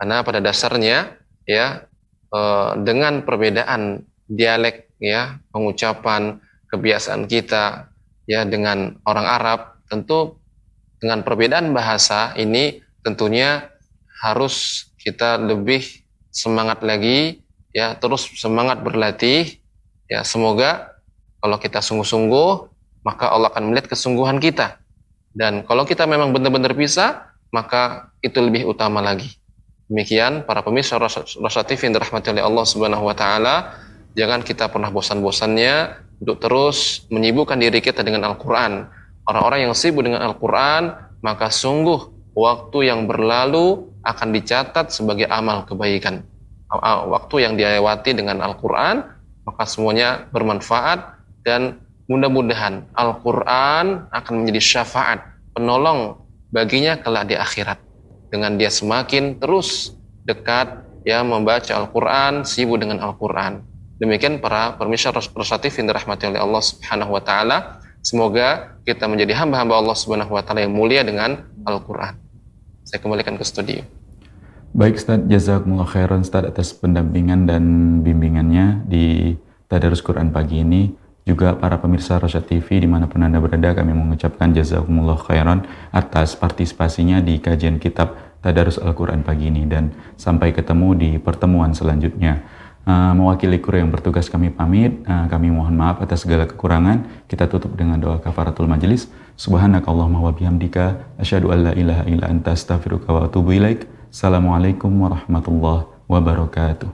Karena pada dasarnya ya eh, dengan perbedaan dialek ya, pengucapan, kebiasaan kita ya dengan orang Arab tentu dengan perbedaan bahasa ini tentunya harus kita lebih semangat lagi ya terus semangat berlatih ya semoga kalau kita sungguh-sungguh maka Allah akan melihat kesungguhan kita. Dan kalau kita memang benar-benar bisa maka itu lebih utama lagi demikian para pemirsa Rasa TV yang dirahmati oleh Allah Subhanahu wa taala jangan kita pernah bosan-bosannya untuk terus menyibukkan diri kita dengan Al-Qur'an orang-orang yang sibuk dengan Al-Qur'an maka sungguh waktu yang berlalu akan dicatat sebagai amal kebaikan. Waktu yang dilewati dengan Al-Quran, maka semuanya bermanfaat dan mudah-mudahan Al-Quran akan menjadi syafaat, penolong baginya kelak di akhirat. Dengan dia semakin terus dekat ya membaca Al-Quran, sibuk dengan Al-Quran. Demikian para permisal rosatif yang dirahmati oleh Allah Subhanahu wa taala. Semoga kita menjadi hamba-hamba Allah Subhanahu wa taala yang mulia dengan Al-Qur'an. Saya kembalikan ke studio. Baik Ustaz, jazakumullah khairan Ustaz atas pendampingan dan bimbingannya di Tadarus Quran pagi ini. Juga para pemirsa Rasyad TV di mana pun Anda berada kami mengucapkan jazakumullah khairan atas partisipasinya di kajian kitab Tadarus Al-Quran pagi ini. Dan sampai ketemu di pertemuan selanjutnya. Uh, mewakili kru yang bertugas kami pamit, uh, kami mohon maaf atas segala kekurangan. Kita tutup dengan doa kafaratul majelis. Subhanakallahumma wa bihamdika asyhadu an la ilaha illa anta astaghfiruka wa atubu ilaik. Assalamualaikum warahmatullahi wabarakatuh.